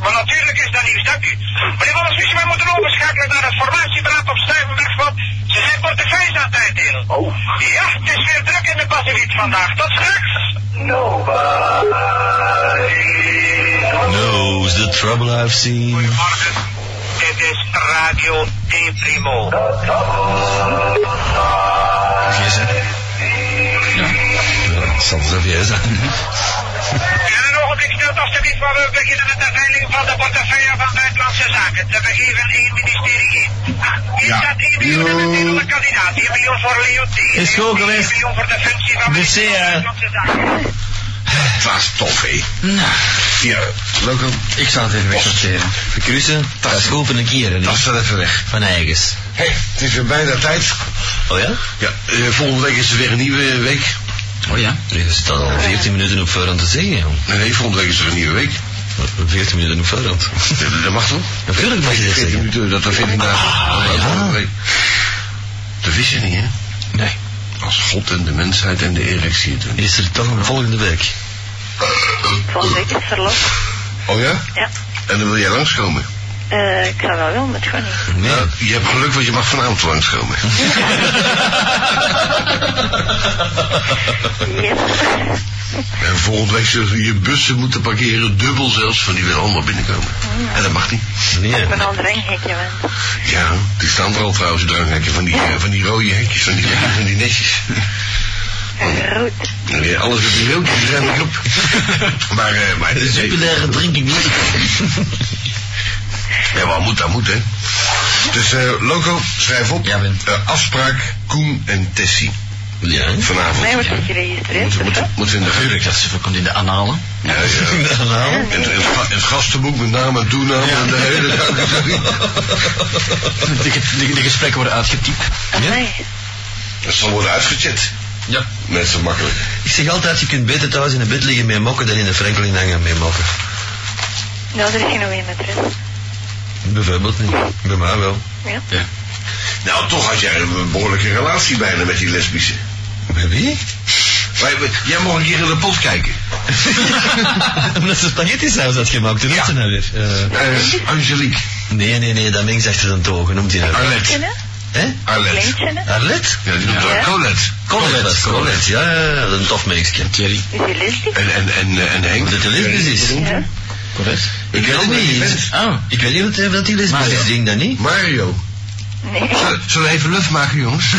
Maar natuurlijk is dat niet, dank u. Meneer Van der Smissen, wij moeten overschakelen naar het formatieberaad op Stuyvenberg, want ze zijn portefeuilles aan het uitdelen. Oh. Ja, het is weer druk in de Pacifiet vandaag. Tot straks. Nobody. Knows the trouble I've seen. Is Radio D Primo. Hè? Ja. Xavier zijn. En een ogenblik stilte alstublieft, maar we beginnen met de veiling van de portefeuille van Buitenlandse Zaken. Te begeven één ministerie in. Hier Ja. staat 1 miljoen en op de kandidaat. 1 miljoen voor Leo T. Is goed geweest. 1 miljoen voor de functie van eh, Buitenlandse Zaken. Het was tof, hé. Nou, Ja, loco. Ik zal het even wegsorteren. verkruisen, dat is goed een keer, hè? Dat wel even weg. Van eigens. Hé, het is weer bijna tijd. Oh ja? Ja, eh, volgende week is er weer een nieuwe week. Oh ja? Je zit al 14 minuten op voorhand te zeggen, jong. Nee, nee, volgende week is er een nieuwe week. 14 minuten nog verder. Dat- Dat mag toch? Natuurlijk mag je dat 14 zeggen. minuten, dat er 14 dagen. Ah, ja. Nee. Dat wist je niet, hè? Nee. Als God en de mensheid en de erectie doen. Is er toch een volgende week? Volgende week is verlof. Oh ja? Ja. En dan wil jij langskomen? Eh, ik zou wel willen, maar het gewoon niet. Nee. Nou, je hebt geluk, want je mag vanavond langskomen. Yes. En volgende week zullen je bussen moeten parkeren, dubbel zelfs, van die willen allemaal binnenkomen. En dat mag niet. Ik ben al een dranghekje, want Ja, die staan er al trouwens, die dranghekken, van die, eh, van die rode hekjes, van die, van die netjes. rood. Ja, alles met die roodjes, die zijn erop. maar, eh, maar... De jubilaire drinking. Ja, maar moet, dat moet, hè. Dus, eh, logo, schrijf op. Ja, Wim. Eh, afspraak, Koen en Tessie. Ja. Vanavond. Nee, wordt of moeten, wat? moeten in de Natuurlijk, dat komt in de analen. Ja, ja. Nou, En het, het, ga- het gastenboek met naam en toenaam en de hele De, de, de gesprekken worden uitgetypt. Ah, nee. Dat zal worden uitgechat. Ja. Net zo makkelijk. ik zeg altijd, je kunt beter thuis in een bed liggen met mokken dan in een Franklin hangen met mokken. Nou, er is geen goede matras. Bijvoorbeeld niet. Bij mij wel. Ja. Nou, toch had jij een behoorlijke relatie bijna met die lesbische. Met wie? Jij mag een keer in de pot kijken. Omdat ze spaghetti saus had gemaakt. Hoe noemt ze nou weer? Eh, Eh, Angelique. nee, nee, nee, dat mengt achter een togen. Noemt hij nou? Arlette. Hè? Arlette. Arlette? Ja, die noemt Ja. haar Colette. Colette. Colette, ja, ja, ja, dat is een tof mensje. Thierry. Is die lesbisch? En, en, en, en Henk. Dat hij lesbisch is. Ja. Correct. Ik weet het niet. Oh. Ik weet niet wat, wat die lesbisch Mario. is, denk dat niet. Mario. Nee. Zullen- we even lucht maken, jongens?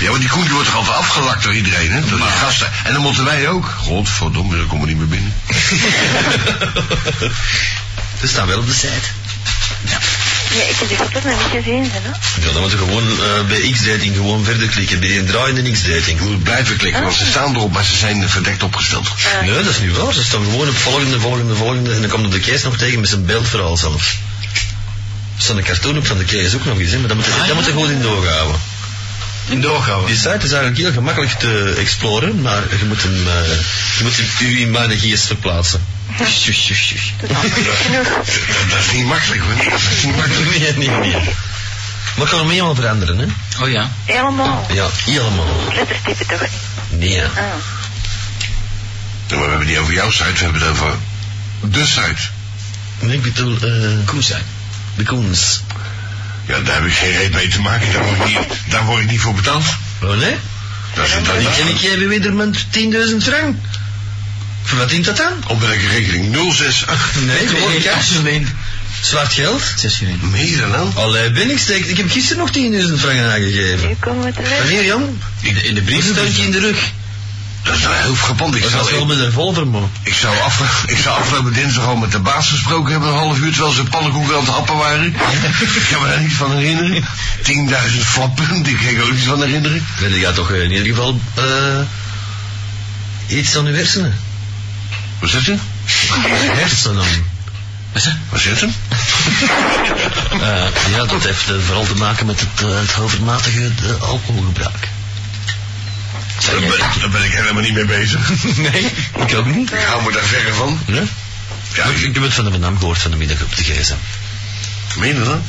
ja, want die koen die wordt toch altijd afgelakt door iedereen, hè? Door die gasten. En dan moeten wij ook. Godverdomme, dan komen we niet meer binnen. Ze staan wel op de site. Ja, ik heb die foto's nog niet gezien, hè? Ja, dan moeten we gewoon eh, bij X-dating gewoon verder klikken. Bij een draaiende X-dating. Je moet blijven klikken, want ze staan erop, maar ze zijn verdekt opgesteld. Ah, Nee, dat is niet waar. Ze staan gewoon op volgende, volgende, volgende. En dan komt er de kees nog tegen met zijn beeldverhaal zelfs. Er staat een cartoon op van de kees ook nog eens, hè. Maar dat moet, je- dat moet je gewoon in doorhouden. In doorgaan. Die site is eigenlijk heel gemakkelijk te exploren, maar je moet hem, eh, je moet hem u in mijn geest verplaatsen. Shush, shush, shush. dat is niet. Dat, dat is niet makkelijk, hoor. Dat is niet makkelijk. Nee, nee, nee. Maar kan hem helemaal veranderen, hè? Oh ja. Helemaal. Ja, helemaal. Letterstype toch niet? Nee. Ah. Ja, maar we hebben het niet over jouw site, we hebben het over de site. Nee, ik bedoel, eh, Koen zijn. de Koens. Ja, daar heb ik geen reet mee te maken. Daar word ik niet, daar word ik niet voor betaald. Oh nee? Dat is, dat En is, ik, geef weer met 10.000 frank. Voor wat dient dat dan? op welke rekening? 068. Nee, gewoon cash. alleen. Zwart geld? Zes uur in. Meer dan dan? Allee, ben ik steek. Ik heb gisteren nog 10.000 frank aangegeven. Nu komen we terecht. Wanneer, Jan? In de, in de steuntje in de rug. Dat is nou heel frappant. Ik Dat was zou, wel ik, met een revolver, man. ik, zou af, ik zou afgelopen dinsdag al met de baas gesproken hebben, een half uur, terwijl ze pannenkoeken aan het happen waren. ik kan me daar niet van herinneren. 10.000 flappen, die kan ik ook niet van herinneren. Nee, die gaat toch in ieder geval eh iets aan uw hersenen. Wat zit u? Hersenen. Wat zit hem? Eh, ja, dat heeft eh, vooral te maken met het, eh, het overmatige eh, alcoholgebruik. Daar ben, daar ben ik helemaal niet mee bezig. Nee, ik ook niet. Ik hou me daar verre van. Ja? Ja, Ik, ik heb het van de naam gehoord van de middag op de gsm. meen je dat?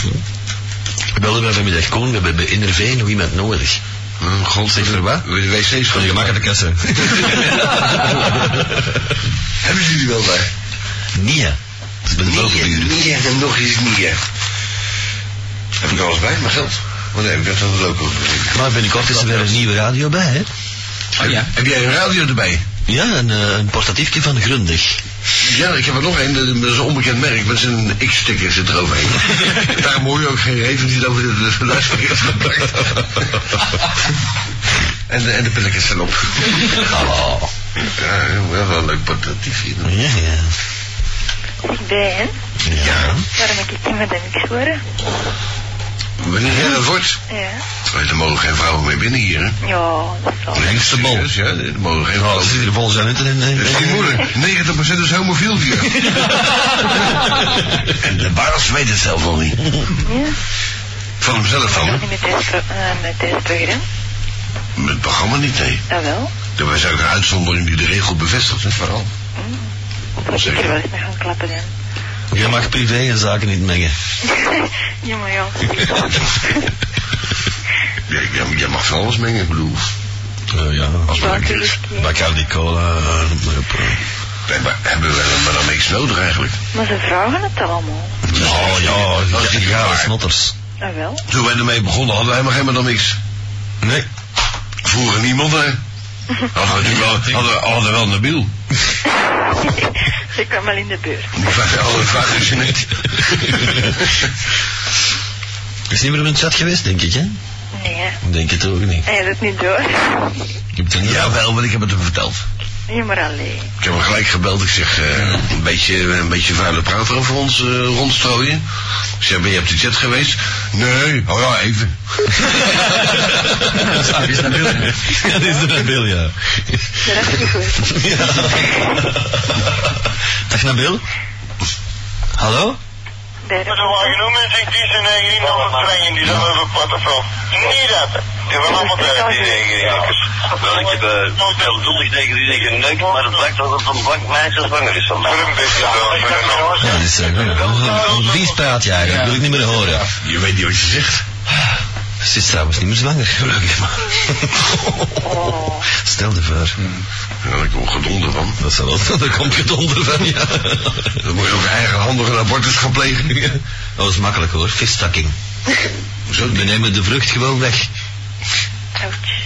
We belden mij vanmiddag Koen, we hebben bij NRV nog iemand nodig. Hm, God, Zeg er wat? De wc's Van de gemakkelijke kassen. Hebben jullie wel daar? Nee, dat is bij de Nee, bovenburen. nee, en nog eens niet. Heb ik alles bij, mijn geld? Want nee, ik heb dat ook over. Maar binnenkort is er weer een nieuwe radio bij, hè? Oh ja. Heb jij een radio erbij? Ja, een, eh, een portatiefje van Grundig. Ja, ik heb er nog een, dat is een onbekend merk, met zijn X-sticker zit er overheen. Daarom hoor je ook geen reden die over de, de luisteraars gepakt. en, de, en de pilletjes zijn op. Oh. Ja, wel wel een leuk portatiefje. Ja, ja. Ik bij hen. Ja. Waarom heb ik niet met hem geschoren? Wanneer dat wordt? Ja. Er mogen geen vrouwen meer binnen hier, hè? Ja, dat is wel. Lengste bal. Serieus, Ja, er mogen geen Ja, vrouwen zitten vol zijn het en... Dat is niet moeilijk. 90% is homofiel hier. en de baas weet het zelf nog niet. Ja. Van hemzelf dan. niet met deze, pro- eh, met het programma niet, nee. Jawel. Dat was ook een uitzondering die de regel bevestigt, hè, vooral. Dat ik er wel eens mee gaan klappen dan. Je mag privé en zaken niet mengen. ja, maar ja. Ja, jij, jij mag van alles mengen, ik bedoel. Eh, ja, Als Ja, tuurlijk. Bacardi cola, eh, noem maar op. eh. Hebben we maar dan niks nodig eigenlijk. Maar ze vragen het allemaal. Oh ja, Dat is niet ja, snotters. Ah wel. Toen wij ermee begonnen hadden we helemaal helemaal dan niks. Nee. Vroeger niemand, hè. Hadden we wel, hadden, hadden we wel Nabil. ze kwam al in de vraag, alle vragen is je niet. Is niet meer op een chat geweest, denk ik, hè? Nee, hè. Ik Denk het ook niet. Hij had het niet door. Ik heb het Ja, wel, want ik heb het hem verteld. Ja, maar alleen. Ik heb hem gelijk gebeld. Ik zeg, eh, een, beetje, een beetje vuile praat over ons eh, rondstrooien. Ik zeg, ben je op de chat geweest? Nee. Oh ja, even. Dat is naar. Ja, dat is de Nabil, ja. Dat heb je goed. ja. Dag Nabil. Hallo? Daar Maar er waren genoeg mensen die zijn eigen in allemaal strengen, die zijn over portefeuille. Niet dat. Die van allemaal tijd die eigen Wel, ik heb veel zondag tegen die geneukt, maar het blijkt dat het een blank meisje zwanger is van mij. Voor een beetje door. Ja, dat is een vies praatje eigenlijk. Dat wil ik niet meer horen. Je weet niet wat je zegt. Ze is trouwens niet meer zwanger, gelukkig maar. Stel je voor. Ja, daar komt gedonder van. Dat zal wel, daar komt gedonder van, ja. Dan moet je ook eigenhandig een abortus gaan plegen. Dat was makkelijk hoor, visstakking. Zo, We nemen de vrucht gewoon weg.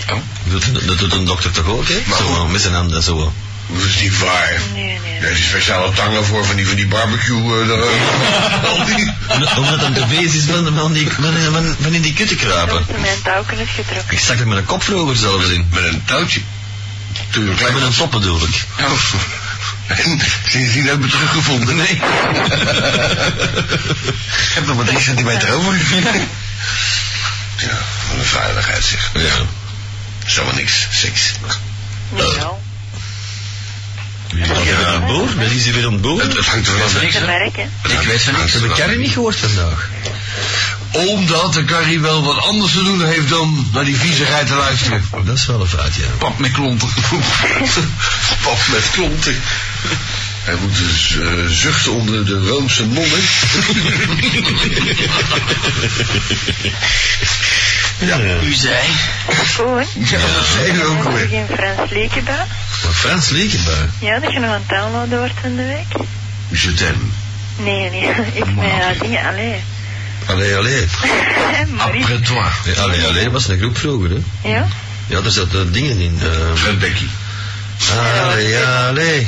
Ouch. Dat, dat doet een dokter toch ook, hè? Maar Zo, met zijn handen zo. Dat is niet waar. Nee, nee. Daar is speciale tangen voor van die, van die barbecue. al die. Omdat hem te wees is van, van, die, van, van, van in die kutten Dat kruipen. is mijn touwken het getrokken. Ik stak er met een kop vroeger zelfs in. Met een touwtje. Toen je klein Met een top bedoel ik. En sindsdien heb ik het teruggevonden. Nee. Ik heb nog maar drie centimeter over. Ja, wat een veiligheid zeg. Ja. Zomaar niks. Seks. Nee, wel. Er weer aan boord? Ben is hij weer aan boord? Het, het hangt er vanaf. Dat is een merk, hè. Ik weet van niks. Heb ik Carrie niet gehoord vandaag? Omdat de Carrie wel wat anders te doen heeft dan naar die viezigheid te luisteren. Dat is wel een fout, ja. Pap met klonten. Pap met klonten. Hij moet dus eh, zuchten onder de Roomse nonnen. Ja. U zei. Gewoon. Ja, dat zei je ook Heb je weer. geen Frans? Maar Frans. Ja, dat je nog aan het downloaden wordt van de week? Je t'aime. Nee, nee. Ik met ja, dingen, allee. Allee. Après toi. Ja, allee, allee was een groep vroeger, hè. Ja? Ja, daar zaten dingen in. eh Fred Becky. allee, allee.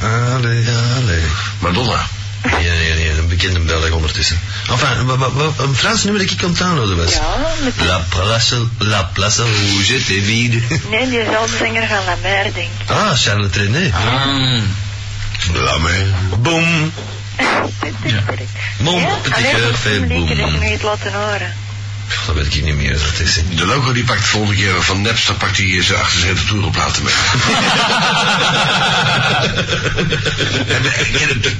Allee, allee. Madonna. Nee, nee, nee, een bekende Belg ondertussen. Enfin, wa- wa- wa- een Frans nummer dat ik het downloaden was. Ja, met La place, la place où j'étais vide. Nee, diezelfde zanger van La Mer, denk ik. Ah, Charles Trenet. Ah. La mer. Boom. Ja. Mon Ja? petit cœur dat fait is boom. Dat ik nog iets laten horen. Dat weet ik niet meer het is. De logo die pakt volgende keer van Napster pakt hij zijn achter zijn retourplaten mee. En,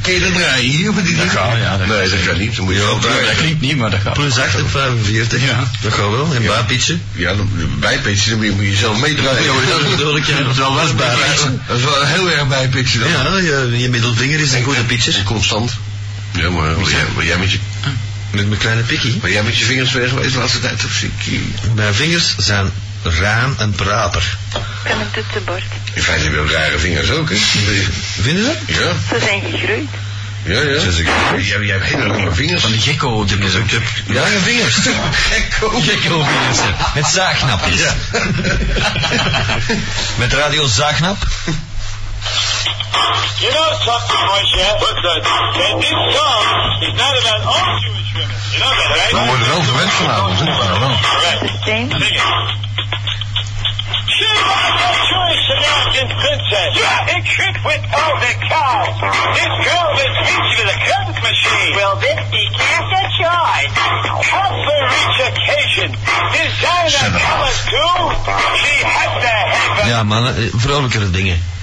Ken je dat draaien hier met die Dat gaat, ja, dat Nee, dat kan niet. Dan moet je wel Dat draaien. klinkt niet, maar dat gaat. Plus 8 op 45. Ja. Dat gaat wel. En Ja. baapitje. Ja, dan bijpitchen, dan moet je, zelf meedraaien. Ja, dat bedoel ik, ja. Dat is wel was bijpitchen. Dat is wel heel erg bijpitchen dan. Ja, je, je middelvinger is een goede pitcher. Constant. Ja, maar wat jij, jij met je, Met mijn kleine pikkie. wat jij met je vingers weg geweest de laatste tijd? Je- Mijn vingers zijn raam en praper. En een toetsenbord. In feite heb je ook rare vingers ook, hè? Vinden ze? Ja, Ze zijn gegroeid. ja, ja. Zijn ze gegroeid? Jij, jij hebt hele lange vingers. Van die gekko dingen zo. Lange vingers. Gekko. Gekko vingers. hè. Met zaagnapjes. Ja. Met radio zaagnap. You know something, Moshe? What's that? That this song is not about all Jewish women. You know that, right? We worden wel gewend vanavond, hè? Ja, wel. Right. Sing it. A Jewish American princess. Yeah, tricked with all the cows. This girl was rich with a current machine. Will this be cast or charge? Cup for each occasion. Designer colors too. She has to have a Ja, mannen, eh, vrolijkere dingen.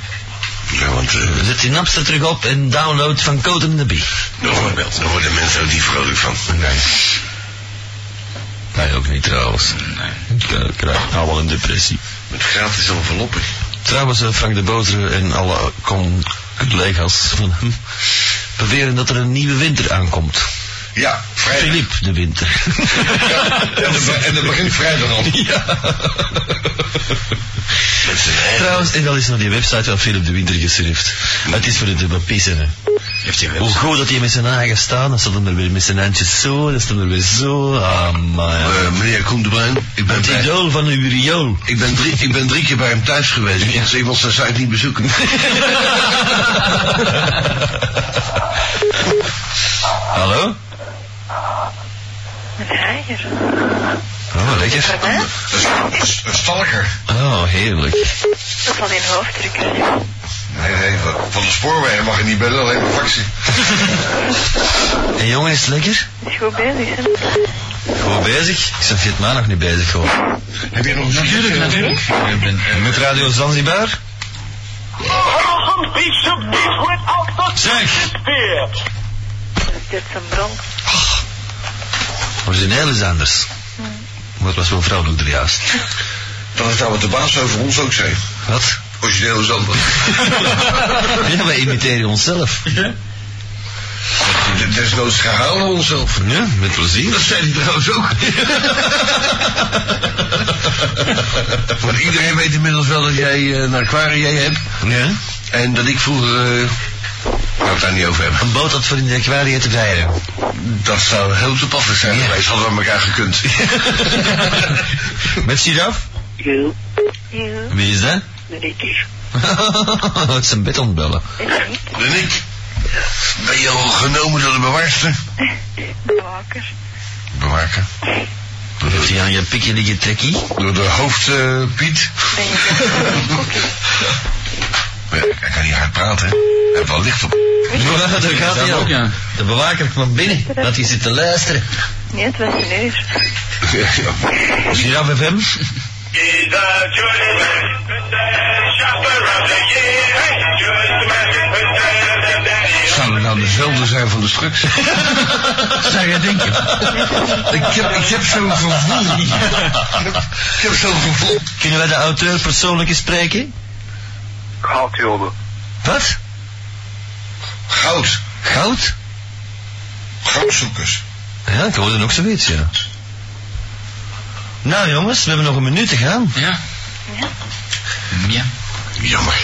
Ja, want uh, Zet die napster terug op en download van Code in the Bee. bijvoorbeeld, daar worden mensen ook niet vrolijk van. Nee. Wij ook niet trouwens. Nee. Ik eh, krijg nou wel een depressie. Met gratis enveloppen. Trouwens, eh, Frank de Boter en alle collega's van hem beweren dat er een nieuwe winter aankomt. Ja, vrijdag. Filip de Winter. En dat be- en dat begint vrijdag al. Ja. Trouwens, en dat is naar die website van Philip de Winter gesurfd. Het is voor te bepissen, Hoe goed dat hij met zijn eigen staat, dan staat hij er weer met zijn handjes zo, dan staat hij er weer zo. Ah, maar ja. Eh, meneer Koen de Bruin, ik ben, Het bij- idool van uw riool. ik, ben drie, ik ben drie keer bij hem thuis geweest. Ja. Dus ik wil zijn site niet bezoeken. Een draaier. Oh, lekker. Hè? Een, een, een stalker. Oh, heerlijk. Dat van in hoofddrukker. Nee, nee, van, de spoorwegen mag je niet bellen, alleen maar faxen. En jongen, is het lekker? Is goed bezig, hè? Goed bezig? Ik ben het maandag niet bezig gewoon. Heb je nog een Natuurlijk, natuurlijk. Ik ben, Met Radio Zanzibar? Zeg! Dit is een bron. Origineel is anders. Maar het was wel vrouwelijk er juist. Dat is nou wat de baas over ons ook zei. Wat? Origineel is anders. Ja, wij imiteren onszelf. Desnoods herhalen we onszelf. Ja, met plezier. Dat zei hij trouwens ook. Want iedereen weet inmiddels wel dat jij eh, een aquarium hebt. Ja? En dat ik vroeger... eh ik het daar niet over hebben. Een boot had voor in de aquarium te vrijden. Dat zou heel toepasselijk zijn Ja. geweest. Hadden we elkaar gekund. Met giraf? Jo. Wie is dat? Is. het is een bed ontbellen. En ik. Ben je al genomen door de bewaarster? Bewaker. Bewaker. Heeft hij aan je pikje liggen trekkie? Door de hoofd eh, Piet. Ben hij kan niet hard praten. Hij heeft wel licht op. Ja, daar gaat hij ook, al. ja. De bewaker kwam binnen, dat hij zit te luisteren. Nee, het was een uur. FM? Zou het nou dezelfde zijn van de struks? Zou je denken? ik heb, ik heb zo'n gevoel. Ik heb, ik heb zo'n gevoel. Kunnen wij de auteur persoonlijk eens spreken? Goud, jongen. Wat? Goud. Goud? Goudzoekers. Ja, ik hoorde ook zoiets, ja. Nou jongens, we hebben nog een minuut te gaan. Ja. Ja. Ja. Jammer.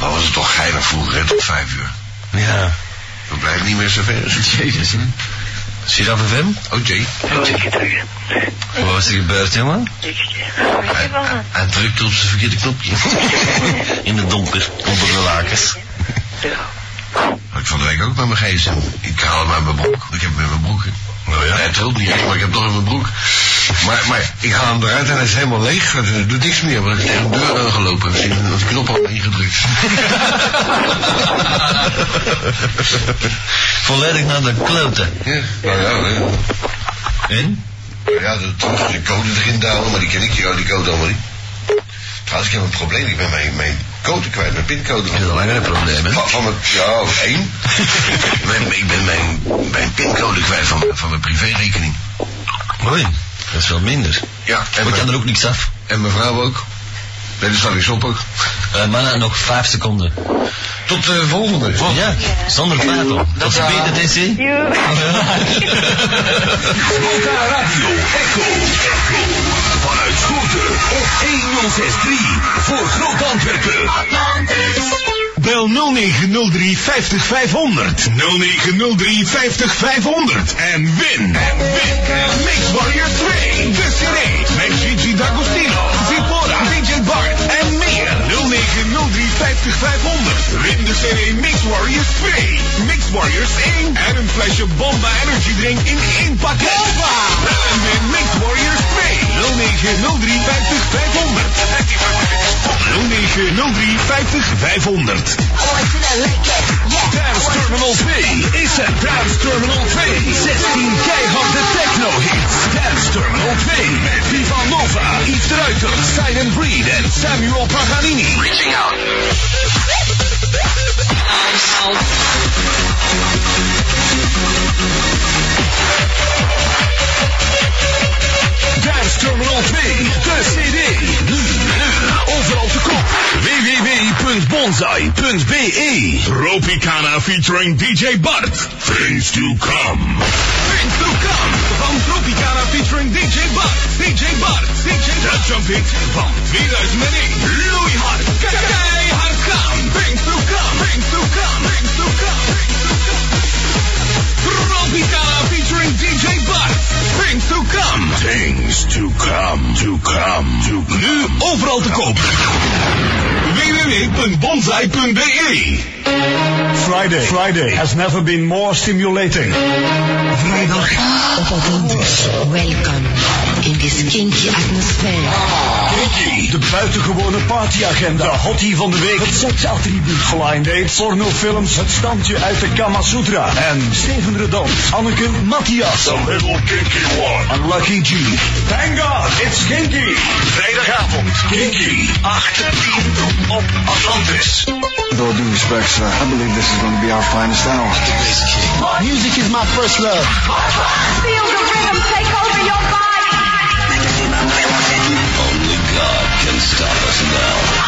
Maar was het toch geinig vroeger, hè, tot vijf uur. Ja. We blijven niet meer zo ver. Jezus, hè. Giraf FM? Oh, Jay. Goed terug. Wat is er gebeurd, jongen? Hè? Hij drukte op zijn verkeerde knopje. In het donker, onder de lakens. Ja. Ik van de week ook met mijn gsm. Ik haal hem uit mijn broek. Ik heb hem in mijn broek. Nou ja, hij trilt niet maar ik heb toch in mijn broek. Maar, maar ik haal hem eruit en hij is helemaal leeg. Het doet niks meer, want ik tegen de deur aangelopen heb. de knop al ingedrukt. Volledig naar de kloten. Ja, nou ja, hè. En? Ja, de, code erin dalen, maar die ken ik hier, die code allemaal niet. Trouwens, ik heb een probleem. Ik ben mijn, mijn code kwijt, mijn pincode. Dat is al langer een probleem, hè? Van, van mijn, ja, één. Mijn- ik ben mijn, mijn pincode kwijt van, van mijn privérekening. Oei, dat is wel minder. Ja, en, Maar ik kan er ook niks af. en mijn vrouw ook. Nee, dat staat niks op. Eh mannen, nog vijf seconden. Tot de volgende. Ja, zonder twijfel. Dat is beter, DC. Jo. Volta Radio Echo. Vanuit Schoten op 1063 voor Groot Antwerpen. Bel 0903 50 500. 0903 50 500. En win. En win. Mix Warrior 2. De CD. Met Gigi D'Agostino. Bart. En meer. 0903 50 500. Win de CD Mix Warriors 2. Mix Warriors 1. En een flesje Bomba Energy Drink in één pakket. Bomba. En win Mix Warriors 2. 0903 50 500. 0903 50 500. Dance Terminal 2 is het Dance Terminal 2. 16 keiharde techno hits. Dance Terminal 2 met Viva Nova, Yves Ruiter, Silent Breed en Samuel Paganini. Dance Terminal 2, de CD. Nu, nu, overal te koop. bonsai.be. Tropicana featuring DJ Bart. Things to come. Things to come. Van Tropicana featuring DJ Bart. DJ Bart. DJ De Trumpet van 2001. Loeihard. Keihard gaan. Things to come. Things to come. Things to come. Tropicana featuring DJ Bart. Things to come. Things to come. To come. To come. Nu overal te koop. www.bonsai.be Friday. Friday has never been more stimulating. Vrijdag op Atlantis. Welcome in this kinky atmosphere. Kinky, de buitengewone partyagenda. De hottie van de week. Het seksattribuut. Blind dates, pornofilms, het standje uit de Kama Sutra. En Steven Redant, Anneke Matthias. The little kinky one. En Lucky G. Thank God, it's kinky. Vrijdagavond, kinky. 8 10 op Atlantis. With all due respect, sir, I believe this is going to be our finest hour. Music is my first love. Feel the rhythm take over your Only God can stop us now.